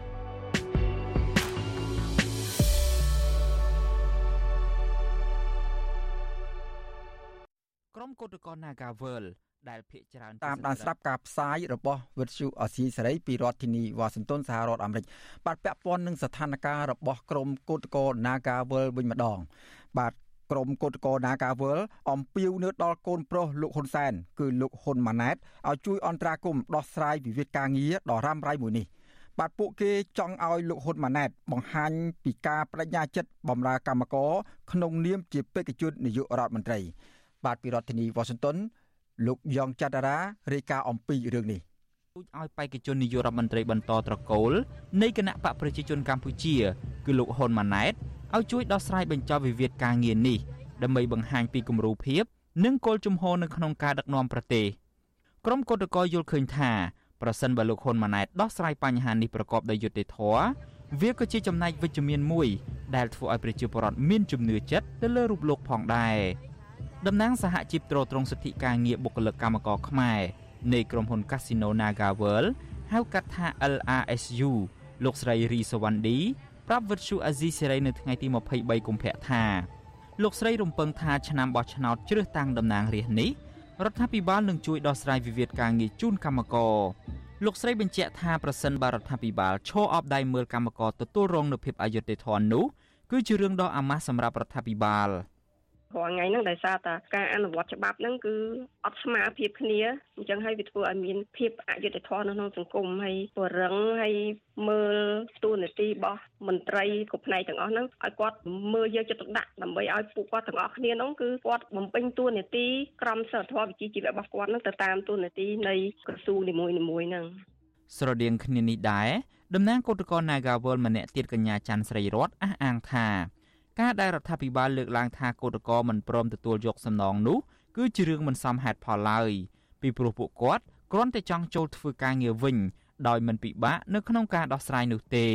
ក្រុមកោតក្រ Nagavel ដែលភាកច្រើនតាមដានស្ដាប់ការផ្សាយរបស់វិទ្យុអសីសេរីពីរដ្ឋធានីវ៉ាស៊ីនតោនសហរដ្ឋអាមេរិកបាទពាក់ព័ន្ធនឹងស្ថានភាពរបស់ក្រមកោតក្រ Nagawal វិញម្ដង បាទក្រមកោតក្រ Nagawal អំពាវនាវដល់កូនប្រុសលោកហ៊ុនសែនគឺលោកហ៊ុនម៉ាណែតឲ្យជួយអន្តរាគមន៍ដោះស្រាយវិវាទការងារដ៏រ៉ាំរ៉ៃមួយនេះបាទពួកគេចង់ឲ្យលោកហ៊ុនម៉ាណែតបង្ហាញពីការបដិញ្ញាចិត្តបម្រើកម្មករក្នុងនាមជាបេក្ខជននាយករដ្ឋមន្ត្រី បាទពីរដ្ឋធានីវ៉ាស៊ីនតោនលោកយ៉ងច័ន្ទរារាយការណ៍អំពីរឿងនេះទូចឲ្យបេក្ខជននាយករដ្ឋមន្ត្រីបន្តត្រកូលនៃគណៈបកប្រជាជនកម្ពុជា គឺលោកហ៊ុនម៉ាណែតឲ្យជួយដោះស្រាយបញ្ចប់វិវាទការងារនេះដើម្បីបង្ហាញពីគំរូភាព និងគោលជំហរនៅក្នុងការដឹកនាំប្រទេសក្រុមកោតក្រយល់ឃើញថាប្រសិនបើលោកហ៊ុនម៉ាណែតដោះស្រាយបញ្ហានេះប្រកបដោយយុត្តិធម៌វាក៏ជាចំណែកវិជ្ជមានមួយ ដែលធ្វើឲ្យប្រជាពលរដ្ឋមានជំនឿចិត្តទៅលើរូបលោកផងដែរ តំណាងសហជីពត្រួតត្រងសិទ្ធិការងារបុគ្គលិកកម្មករខ្មែរនៃក្រុមហ៊ុន Casino Naga World ហៅកាត់ថា LRSU លោកស្រីរីសវណ្ឌីប្រាប់វិទ្យុអាស៊ីសេរីនៅថ្ងៃទី23កុម្ភៈថាលោកស្រីរំពឹងថាឆ្នាំបោះឆ្នោតជ្រើសតាំងតំណាងរាស្ត្រនេះរដ្ឋាភិបាលនឹងជួយដោះស្រាយវិវាទការងារជូនកម្មករលោកស្រីបញ្ជាក់ថាប្រសិនបើរដ្ឋាភិបាលឈរអបដៃមើលកម្មករទទួលរងនូវភាពអយុត្តិធម៌នោះគឺជារឿងដ៏អាម៉ាស់សម្រាប់រដ្ឋាភិបាល។ រាល់ថ្ងៃហ្នឹងដោយសារតែការអនុវត្តច្បាប់ហ្នឹងគឺអត់ស្មារភាពគ្នាអញ្ចឹងហើយវាធ្វើឲ្យមានភាពអយុត្តិធម៌នៅក្នុងសង្គមហើយពរឹងហើយមើលទួលនីតិរបស់មន្ត្រីគ្រប់ផ្នែកទាំងអស់ហ្នឹងឲ្យគាត់មើលយកចិត្តទុកដាក់ដើម្បីឲ្យពួកគាត់ទាំងអស់គ្នាហ្នឹងគឺគាត់បំពេញតួនាទីក្រមសីលធម៌វិជ្ជាជីវៈរបស់គាត់ហ្នឹងទៅតាមតួនាទីនៃក្រសួងនីមួយៗហ្នឹងស្រដៀងគ្នានេះដែរតំណាងគឧតកោ Nagawal ម្នាក់ទៀតកញ្ញាច័ន្ទស្រីរតអះអាងថា ការដែលរដ្ឋាភិបាលលើកឡើងថាកោតក្រមិនព្រមទទួលយកសំណងនោះគឺជារឿងមិនសមហេតុផលឡើយពីព្រោះពួកគាត់គ្រាន់តែចង់ចូលធ្វើការងារវិញដោយមិនពិបាកនៅក្នុងការដោះស្រាយនោះទេ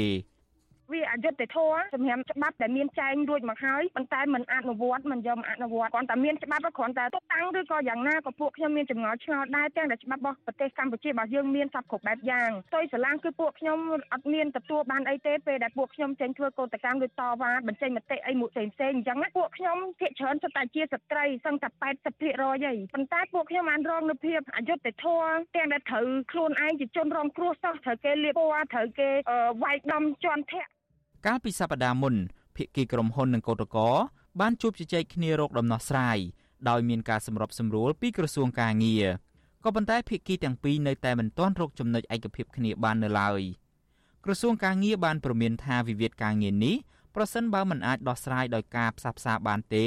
វាអយុត្តិធម៌សម្រាប់ច្បាប់ដែលមានចែងរួចមកហើយប៉ុន្តែมันអនុវត្តมันយកមកអនុវត្តគ្រាន់តែមានច្បាប់គ្រាន់តែទុកតាំងឬក៏យ៉ាងណាក៏ពួកខ្ញុំមានចម្ងល់ឆ្ងល់ដែរទាំងតែច្បាប់របស់ប្រទេសកម្ពុជារបស់យើងមានសពគ្រប់បែបយ៉ាងផ្ទុយស្រឡាំងគឺពួកខ្ញុំអត់មានទទួលបានអីទេពេលដែលពួកខ្ញុំចេញធ្វើកោតកម្មឬតវ៉ាបញ្ចេញមតិអីមួយផ្សេងផ្សេងអញ្ចឹងពួកខ្ញុំភាគច្រើនសុទ្ធតែជាស្ត្រីសឹងតែ80%ហើយប៉ុន្តែពួកខ្ញុំបានរងនូវភាពអយុត្តិធម៌ទាំងដែលត្រូវខ្លួនឯងជាជនរងគ្រោះសោះត្រូវគេលៀបពណ៌ត្រូវគេវាយដំជន់ធាក់ កាលពីសប្តាហ៍មុនភាគីក្រុមហ៊ុននិងកោតកោបានជួបជជែកគ្នារកដំណោះស្រាយដោយមានការសម្របសម្រួលពីក្រសួងកាងារក៏ប៉ុន្តែភាគីទាំងពីរនៅតែមិនទាន់រកចំណុចឯកភាពគ្នាបាននៅឡើយក្រសួងកាងារបានព្រមានថាវិវាទការងារនេះប្រសិនបើមិនអាចដោះស្រាយដោយការផ្សះផ្សាបានទេ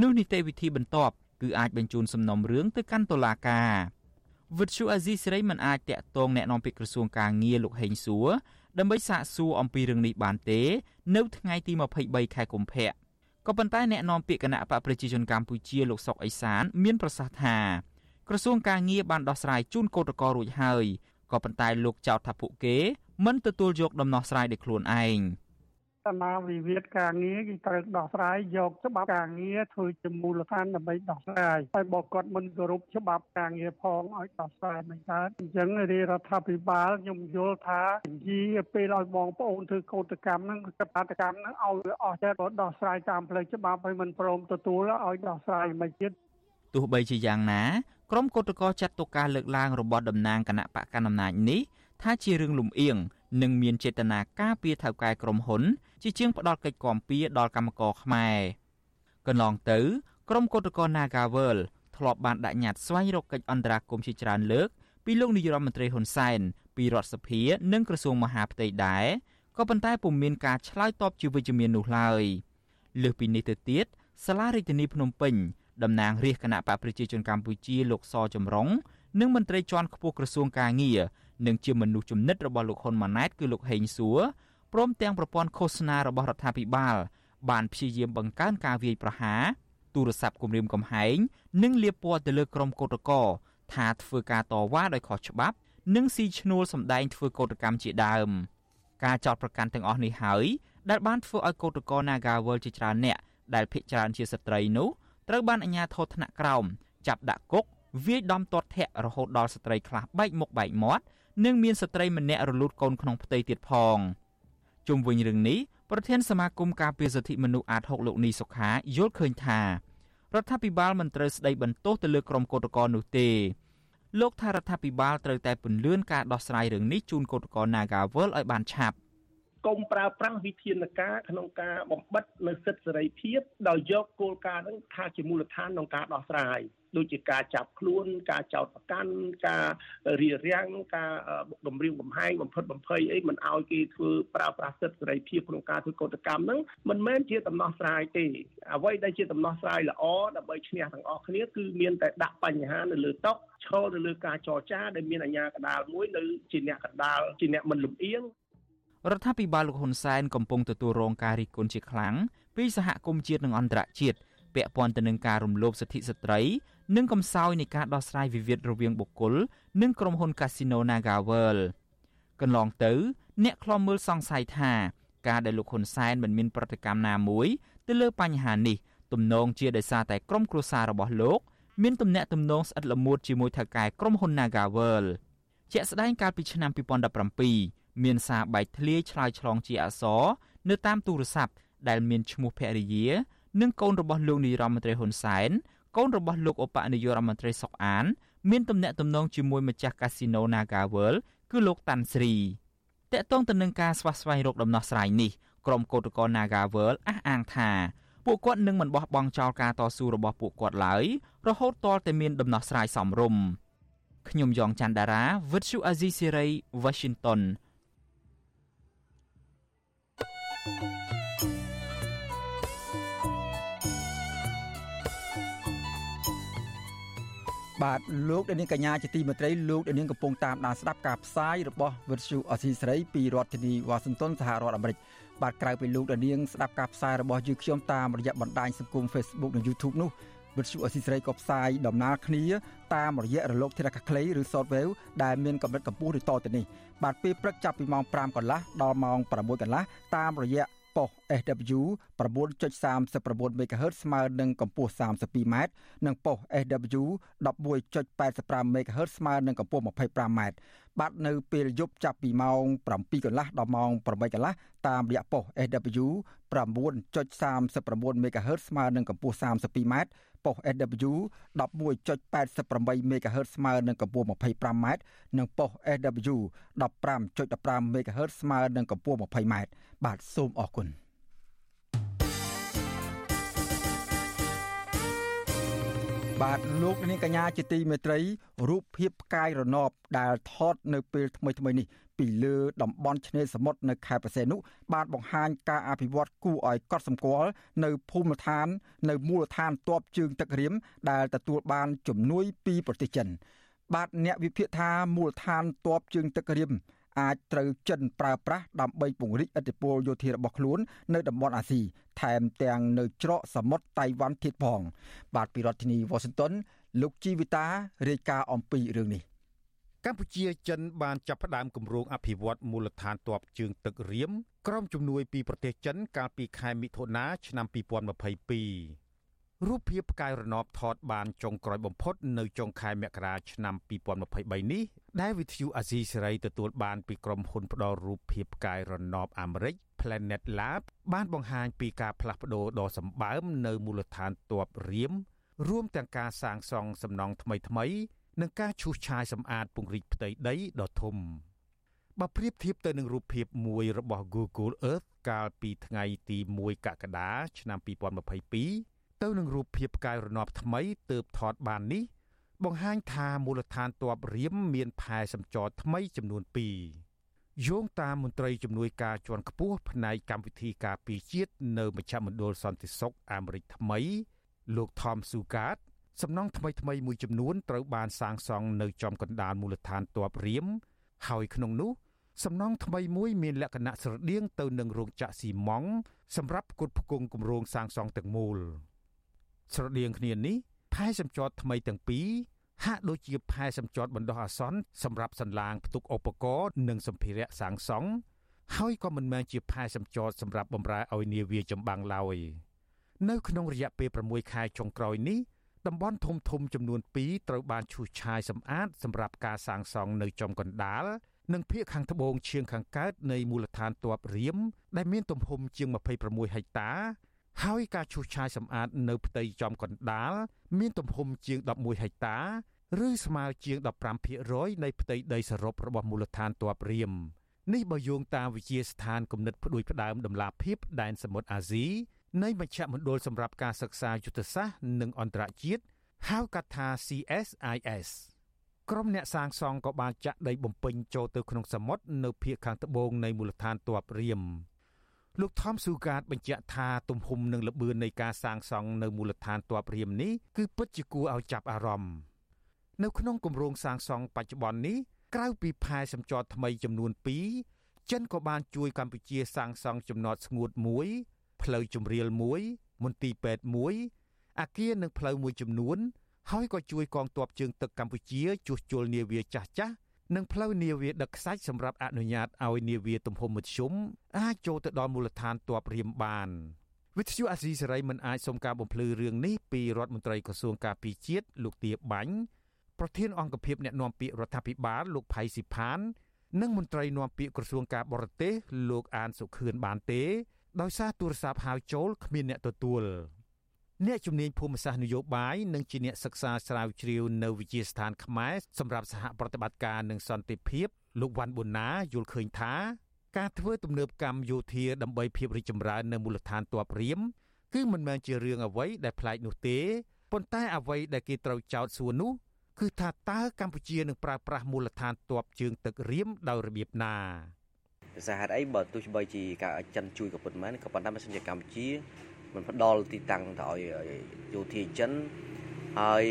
នោះនីតិវិធីបន្ទាប់គឺអាចបញ្ជូនសំណុំរឿងទៅកាន់តុលាការវិទ្យុអាស៊ីសេរីមិនអាចតាក់ទងแนะនាំពាក្យក្រសួងកាងារលោកហេងសួរ ដើម្បីសាកសួរអំពីរឿងនេះបានទេ នៅថ្ងៃទី23ខែកុម្ភៈក៏ប៉ុន្តែអ្នកនាំពាក្យគណៈបកប្រជាជនកម្ពុជាលោកសុកអេសាន មានប្រសាសន៍ថាក្រសួងការងារបានដោះស្រាយជូនកោតក្ររួចហើយក៏ប៉ុន្តែលោកចោទថាពួកគេមិនទទួលយកដំណោះស្រាយដោយខ្លួនឯង។ តាណាវិវាទការងារគេត្រូវដោះស្រាយយកច្បាប់ការងារធ្វើជាមូលដ្ឋានដើម្បីដោះស្រាយហើយបើគាត់មិនគោរពច្បាប់ការងារផងឲ្យដោះស្រាយមិនកើតអញ្ចឹងរាជរដ្ឋាភិបាលខ្ញុំយល់ថានិយាយពេលឲ្យបងប្អូនធ្វើកោតកម្មហ្នឹងកបាតកម្មហ្នឹងឲ្យវាអស់ចិត្តដោះស្រាយតាមផ្លូវច្បាប់ហើយមិនព្រមទទួលឲ្យដោះស្រាយមិនទៀតទោះបីជាយ៉ាងណាក្រុមកោតក្រចាត់ទុកការលើកឡើងរបស់តំណាងគណៈបកកណ្ដាលអំណាចនេះថាជារឿងលំអៀង និងមានចេតនាការពារថៅកែក្រុមហ៊ុន ជាជាងផ្ដល់កិច្ចគាំពៀដល់កម្មករខ្មែរកន្លងទៅក្រុមកោតក្រ Nagawal ធ្លាប់បានដាក់ញត្តិស្វែងរកកិច្ចអន្តរាគមន៍ជាច្រើនលើកពីលោកនាយរដ្ឋមន្ត្រីហ៊ុនសែនពីរដ្ឋសភានិងក្រសួងមហាផ្ទៃដែរក៏ប៉ុន្តែពុំមានការឆ្លើយតបជាវិជ្ជមាននោះឡើយលើសពីនេះទៅទៀតសាលារដ្ឋាភិបាលភ្នំពេញតំណាងរាជគណៈបកប្រជាជនកម្ពុជាលោកសចម្រុងនិងមន្ត្រីជាន់ខ្ពស់ក្រសួងកាងារ និងជាមនុស្សចំណិតរបស់លោកហ៊ុនម៉ាណែតគឺលោកហេងសួរព្រមទាំងប្រព័ន្ធឃោសនារបស់រដ្ឋាភិបាលបានព្យាយាមបង្កើនការវាយប្រហារទូរស័ព្ទគម្រាមកំហែងនិងលាបពណ៌ទៅលើក្រុមកោតក្រថាធ្វើការតវ៉ាដោយខុសច្បាប់ និងស៊ីឈ្នួលសម្ដែងធ្វើកោតកម្មជាដើមការចោតប្រកាន់ទាំងអស់នេះហើយដែលបានធ្វើឲ្យកោតក្រ Nagawal ជាច្រើនអ្នកដែលភ ieck ច្រើនជាស្ត្រីនោះត្រូវបានអាជ្ញាធរថ្នាក់ក្រោមចាប់ដាក់គុកវាយដំទាត់ធាក់រហូតដល់ស្ត្រីខ្លះបែកមុខបែកមាត់ និងមានស្ត្រីម្នាក់រលូតកូនក្នុងផ្ទៃទៀតផងជុំវិញរឿងនេះប្រធានសមាគមការពារសិទ្ធិមនុស្សអាត6លោកនីសុខាយល់ឃើញថារដ្ឋាភិបាលមិនត្រូវស្ដីបន្ទោសទៅលើក្រុមកោតក្រនោះទេលោកថារដ្ឋាភិបាលត្រូវតែពន្យាការដោះស្រាយរឿងនេះជូនកោតក្រ Nagawal ឲ្យបានឆាប់ កុំប្រើប្រាស់វិធានការក្នុងការបំបិតនៅសិទ្ធិសេរីភាពដោយយកគោលការណ៍ហ្នឹងថាជាមូលដ្ឋានក្នុងការដោះស្រាយដូចជាការចាប់ខ្លួនការចោទប្រកាន់ការរៀបរៀងការបំរៀងបំហែងបំផិតបំភ័យអីមិនឲ្យគេធ្វើប្រើប្រាស់សិទ្ធិសេរីភាពក្នុងការធ្វើកតកម្មហ្នឹងមិនមែនជាដំណោះស្រាយទេអ្វីដែលជាដំណោះស្រាយល្អដើម្បីឈ្នះទាំងអស់គ្នាគឺមានតែដាក់បញ្ហានៅលើតុឈរនៅលើការចរចាដែលមានអាជ្ញាកណ្ដាលមួយនៅជាអ្នកកណ្ដាលជាអ្នកមិនលំអៀង រដ្ឋាភិបាលលោកហ៊ុនសែនកំពុងទទួលរងការរិះគន់ជាខ្លាំងពីសហគមន៍ជាតិនិងអន្តរជាតិពាក់ព័ន្ធទៅនឹងការរំលោភសិទ្ធិស្ត្រី និងកំសោយនៃការដោះស្រាយវិវាទរវាងបុគ្គលនិងក្រុមហ៊ុន Casino NagaWorld កន្លងទៅ អ្នកខ្លំមើលសង្ស័យថាការដែលលោកហ៊ុនសែនមិនមានប្រតិកម្មណាមួយទៅលើបញ្ហានេះទំនងជាដោយសារតែក្រុមគ្រួសាររបស់លោកមានទំនាក់ទំនងស្អិតល្មួតជាមួយថៅកែក្រុមហ៊ុន NagaWorld ជាក់ស្ដែងកាលពីឆ្នាំ2017 មានសារបែកធ្លាយឆ្លើយឆ្លងជាអក្សរនៅតាមទូរស័ព្ទដែលមានឈ្មោះភរិយា និងកូនរបស់លោកនាយរដ្ឋមន្ត្រីហ៊ុនសែនកូនរបស់លោកឧបនាយករដ្ឋមន្ត្រីសុកអាន មានទំនាក់ទំនងជាមួយម្ចាស់កាស៊ីណូ Naga World គឺលោកតាន់ស្រីតកតងទៅនឹងការស្វះស្វែងរកដំណោះស្រាយនេះក្រុមកោតក្រ Naga World អះអាងថាពួកគាត់នឹងមិនបោះបង់ចោលការតស៊ូរបស់ពួកគាត់ឡើយរហូតទាល់តែមានដំណោះស្រាយសមរម្យខ្ញុំយ៉ងច័ន្ទដារា Virtual Azizi Serai Washington បាទលោកដានីកញ្ញាជាទីមេត្រីលោកដានីកំពុងតាមដានស្ដាប់ការផ្សាយរបស់វិទ្យុអស៊ីសេរីពីរដ្ឋធានីវ៉ាស៊ីនតោនសហរដ្ឋអាមេរិកបាទក្រៅពីលោកដានីស្ដាប់ការផ្សាយរបស់យើងខ្ញុំតាមរយៈបណ្ដាញសង្គម Facebook និង YouTube នោះ វិទ្យុអស៊ីសេរីក៏ផ្សាយដំណើរគ្នាតាមរយៈរលកធារកាខ្លីឬ Shortwave ដែលមានកម្រិតកម្ពស់ឬតទៅនេះបាទពេលព្រឹកចាប់ពីម៉ោង5កន្លះដល់ម៉ោង6កន្លះតាមរយៈប៉ុស SW 9.39 MHz ស្មើនឹងកម្ពស់ 32m និងប៉ុស SW 11.85 MHz ស្មើនឹងកម្ពស់ 25m បាទនៅពេលយប់ចាប់ពីម៉ោង7កន្លះដល់ម៉ោង8កន្លះតាមរយៈប៉ុស SW 9.39 MHz ស្មើនឹងកម្ពស់ 32m ប៉ុស SW 11.88 MHz ស្មើនឹងកម្ពស់ 25m និងប៉ុស SW 15.15 MHz ស្មើនឹងកម្ពស់ 20m បាទសូមអរគុណ បាទលោកនាងកញ្ញាជាទីមេត្រីរូបភាពផ្កាយរណបដែលថតនៅពេលថ្មីថ្មីនេះពីលើតំបន់ឆ្នេរសមុទ្រនៅខេត្តបរសេនុបានបង្ហាញការអភិវឌ្ឍគួរឲ្យកត់សម្គាល់នៅភូមិឋាន នៅមូលដ្ឋានទ័ពជើងទឹករៀមដែលទទួលបានជំនួយពីប្រទេសចិន បាទអ្នកវិភាគថាមូលដ្ឋានទ័ពជើងទឹករៀម អាចត្រូវចិនប្រើប្រាស់ដើម្បីពង្រីកឥទ្ធិពលយោធារបស់ខ្លួននៅតំបន់អាស៊ីថែមទាំងនៅច្រកសមុទ្រតៃវ៉ាន់ទៀតផង បាទពីរដ្ឋធានី Washington លោកជីវិតារាយការណ៍អំពីរឿងនេះកម្ពុជាចិនបានចាប់ផ្ដើមគម្រោងអភិវឌ្ឍមូលដ្ឋានទ័ពជើងទឹករៀមក្រោមជំនួយពីប្រទេសចិនកាលពីខែមិថុនាឆ្នាំ2022 រូបភាពផ្កាយរណបថតបានចុងក្រោយបំផុតនៅចុងខែមករាឆ្នាំ2023នេះដែលវិទ្យុអាស៊ីសេរីទទួលបានពីក្រុមហ៊ុនផ្ដល់រូបភាពផ្កាយរណបអាមេរិក Planet Lab បានបង្ហាញពីការផ្លាស់ប្ដូរដ៏សម្បើមនៅមូលដ្ឋានទ័ពរៀមរួមទាំងការសាងសង់សំណង់ថ្មីៗនិងការឈូសឆាយសម្អាតពង្រីកផ្ទៃដីដ៏ធំបើប្រៀបធៀបទៅនឹងរូបភាពមួយរបស់ Google Earth កាលពីថ្ងៃទី1កក្កដាឆ្នាំ2022 ទៅនឹងរូបភាពផ្កាយរណបថ្មីទើបថតបាននេះ បង្ហាញថាមូលដ្ឋានទ័ពរៀមមាន ផែសម្ចរថ្មីចំនួន2យោងតាមមន្ត្រីជំនួយការជាន់ខ្ពស់ផ្នែកកម្មវិធីការពារជាតិនៅមជ្ឈមណ្ឌលសន្តិសុខអាមេរិកថ្មី លោក Tom Sugat សំណង់ថ្មីថ្មីមួយចំនួនត្រូវបានសាងសង់នៅចំកណ្ដាលមូលដ្ឋានទ័ពរៀមហើយក្នុងនោះសំណង់ថ្មីមួយមានលក្ខណៈស្រដៀងទៅនឹងរោងចក្រស៊ីម៉ងត៍សម្រាប់ផ្គត់ផ្គង់គម្រោងសាងសង់ទាំងមូល។ ស្រដៀងគ្នានេះផែសម្ចតថ្មីទាំងពីរហាក់ដូចជាផែសម្ចតបណ្ដោះអាសន្នសម្រាប់សន្លាងផ្ទុកឧបករណ៍និងសម្ភារៈសាងសង់ហើយក៏មិនមែនជាផែសម្ចតសម្រាប់បម្រើឲ្យនាវាចម្បាំងឡើយនៅក្នុងរយៈពេល6ខែចុងក្រោយនេះតំបន់ធំធំចំនួន2ត្រូវបានឈូសឆាយសម្អាតសម្រាប់ការសាងសង់នៅចំកណ្ដាលនិងភៀកខាងត្បូងឈៀងខាងកើតនៃមូលដ្ឋានទ័ពរៀមដែលមានទំហំជាង26ហិកតា ហើយការឈូសឆាយសម្អាតនៅផ្ទៃចំកណ្ដាលមានទំហំជាង11ហិកតាឬស្មើជាង15%នៃផ្ទៃដីសរុបរបស់មូលដ្ឋានទ័ពរៀមនេះបើយោងតាមវិជាស្ថានគំនិតផ្ដួចផ្ដើមដំណាភិបដែនសមុទ្រអាស៊ីនៃមជ្ឈមណ្ឌលសម្រាប់ការសិក្សាយុទ្ធសាស្ត្រនិងអន្តរជាតិហៅកាត់ថា CSIS ក្រុមអ្នកសាងសង់ក៏បានចាក់ដីបំពេញចូលទៅក្នុងសមុទ្រនៅភូមិខាងត្បូងនៃមូលដ្ឋានទ័ពរៀម លោកថមស៊ូកាតបញ្ជាក់ថាទំហំនិងល្បឿននៃការសាងសង់នៅមូលដ្ឋានទ័ពរៀមនេះគឺពិតជាគួរឲ្យចាប់អារម្មណ៍នៅក្នុងគម្រោងសាងសង់បច្ចុប្បន្ននេះក្រៅពីផែសម្ចរថ្មីចំនួន2ចិនក៏បានជួយកម្ពុជាសាងសង់ចំណតស្ងួតមួយផ្លូវជំរាលមួយមន្ទីរពេទ្យមួយអាគារនិងផ្លូវមួយចំនួនហើយក៏ជួយកងទ័ពជើងទឹកកម្ពុជាជួសជុលនាវាចាស់ចាស់ និងផ្លូវនាវាដឹកខ្សាច់សម្រាប់អនុញ្ញាតឲ្យនាវាទំហំមធ្យមអាចចូលទៅដល់មូលដ្ឋានទ័ពរៀមបានវិទ្យុអាស៊ីសេរីមិនអាចសុំការបំភ្លឺរឿងនេះពីរដ្ឋមន្ត្រីក្រសួងការពារជាតិលោកទាបាញ់ប្រធានអង្គភិបអ្នកណែនាំពាក្យរដ្ឋាភិបាលលោកផៃស៊ីផាន និងមន្ត្រីនាំពាក្យក្រសួងការបរទេសលោកអានសុខឿនបានទេ ដោយសារទូរស័ព្ទហៅចូលគ្មានអ្នកទទួល អ្នកជំនាញភូមិសាស្ត្រនយោបាយនិងជាអ្នកសិក្សាស្រាវជ្រាវនៅវិទ្យាស្ថានខ្មែរសម្រាប់សហប្រតិបត្តិការនិងសន្តិភាពលោកវ៉ាន់ប៊ុនណាយល់ឃើញថា ការធ្វើទំនើបកម្មយោធាដើម្បីភាពរីកចម្រើននៅមូលដ្ឋានទ័ពរៀមគឺមិនមែនជារឿងអ្វីដែលប្លែកនោះទេប៉ុន្តែអ្វីដែលគេត្រូវចោទសួរនោះគឺថាតើកម្ពុជានឹងប្រើប្រាស់មូលដ្ឋានទ័ពជើងទឹករៀមដោយរបៀបណាដោយសារហេតុអីបើទោះបីជាការចិនជួយក៏ប៉ុន្មានក៏ប៉ុន្តែមិនសិនជាកម្ពុជា មិនផ្ដល់ទីតាំងទៅឲ្យយោធាចិនហើយ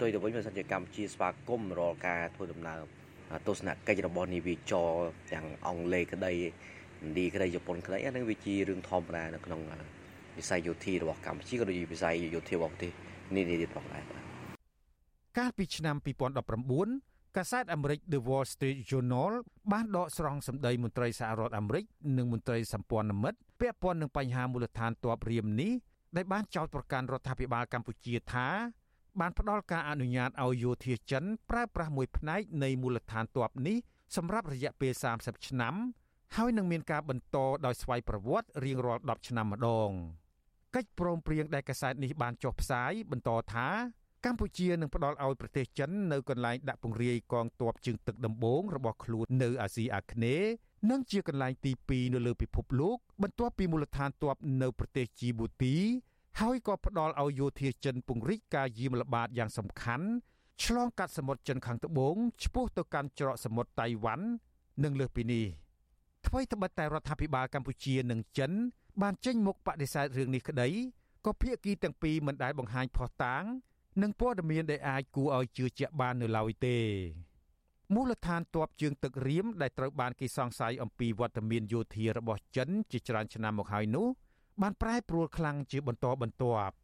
ទុយទៅវិញមិនសិនជាកម្ពុជាស្វាគមន៍រាល់ការធ្វើដំណើរទស្សនកិច្ចរបស់នាវាចរទាំងអង់គ្លេសក្តីឥណ្ឌាក្តីជប៉ុនក្តីអានឹងវាជារឿងធម្មតានៅក្នុងវិស័យយោធារបស់កម្ពុជាក៏ដូចជាវិស័យយោធារបស់ប្រទេសនេះទៀតផងដែរកាលពីឆ្នាំ2019 កាសែតអាមេរិក The Wall Street Journal បានដកស្រង់សម្ដីមន្ត្រីសហរដ្ឋអាមេរិកនិងមន្ត្រីសម្ព័ន្ធមិត្តពាក់ព័ន្ធនឹងបញ្ហាមូលដ្ឋានទ័ពរៀមនេះដែលបានចោទប្រកាន់រដ្ឋាភិបាលកម្ពុជាថាបានផ្ដល់ការអនុញ្ញាតឲ្យយោធាចិនប្រើប្រាស់មួយផ្នែកនៃមូលដ្ឋានទ័ពនេះសម្រាប់រយៈពេល30ឆ្នាំហើយនឹងមានការបន្តដោយស្វ័យប្រវត្តិរៀងរាល់10ឆ្នាំម្ដងកិច្ចព្រមព្រៀងដែលកាសែតនេះបានចុះផ្សាយបន្តថា កម្ពុជានឹងផ្ដល់ឲ្យប្រទេសចិននៅកន្លែងដាក់ពង្រាយកងទ័ពជើងទឹកដំបូងរបស់ខ្លួននៅអាស៊ីអាគ្នេយ៍និងជាកន្លែងទី2នៅលើពិភពលោកបន្ទាប់ពីមូលដ្ឋានទ័ពនៅប្រទេសជីបូទីហើយក៏ផ្ដល់ឲ្យយោធាចិនពង្រីកការយាមល្បាតយ៉ាងសំខាន់ឆ្លងកាត់សមុទ្រចិនខាងត្បូងឆ្ពោះទៅកាន់ច្រកសមុទ្រតៃវ៉ាន់និងលើសពីនេះអ្វីត្បិតតែរដ្ឋាភិបាលកម្ពុជានិងចិនបានចេញមុខបដិសេធរឿងនេះក្តីក៏ភាគីទាំងពីរមិនដែលបង្ហាញផុសតាង និងព័ត៌មានដែលអាចគួរឲ្យជឿជាក់បាននៅឡើយទេមូលដ្ឋានទ័ពជើងទឹករៀមដែលត្រូវបានគេសង្ស័យអំពីវត្តមានយោធារបស់ចិនជាច្រើនឆ្នាំមកហើយនោះបានប្រែប្រួលខ្លាំងជាបន្តបន្ទាប់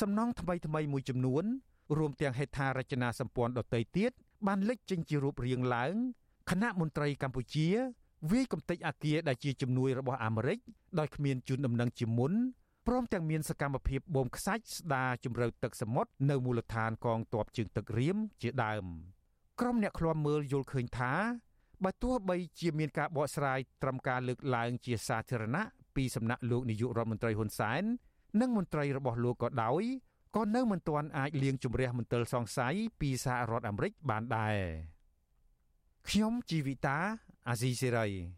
សំណង់ថ្មីថ្មីមួយចំនួន រួមទាំងហេដ្ឋារចនាសម្ព័ន្ធដទៃទៀតបានលេចចេញជារូបរាងឡើងគណៈមន្ត្រីកម្ពុជាវាយកំទេចអាគារដែលជាជំនួយរបស់អាមេរិកដោយគ្មានជូនដំណឹងជាមុន ព្រមទាំងមានសកម្មភាពបូមខ្សាច់ស្ដារជំរឿទឹកសមុទ្រនៅមូលដ្ឋានកងទ័ពជើងទឹករៀមជាដើមក្រុមអ្នកឃ្លាំមើលយល់ឃើញថាបើទោះបីជាមានការបកស្រាយត្រឹមការលើកឡើងជាសាធារណៈពីសំណាក់លោកនាយករដ្ឋមន្ត្រីហ៊ុនសែននិងមន្ត្រីរបស់លោកក៏ដោយក៏នៅមិនទាន់អាចលាងជម្រះមន្ទិលសង្ស័យពីសហរដ្ឋអាមេរិកបានដែរខ្ញុំជីវិតាអាស៊ីសេរី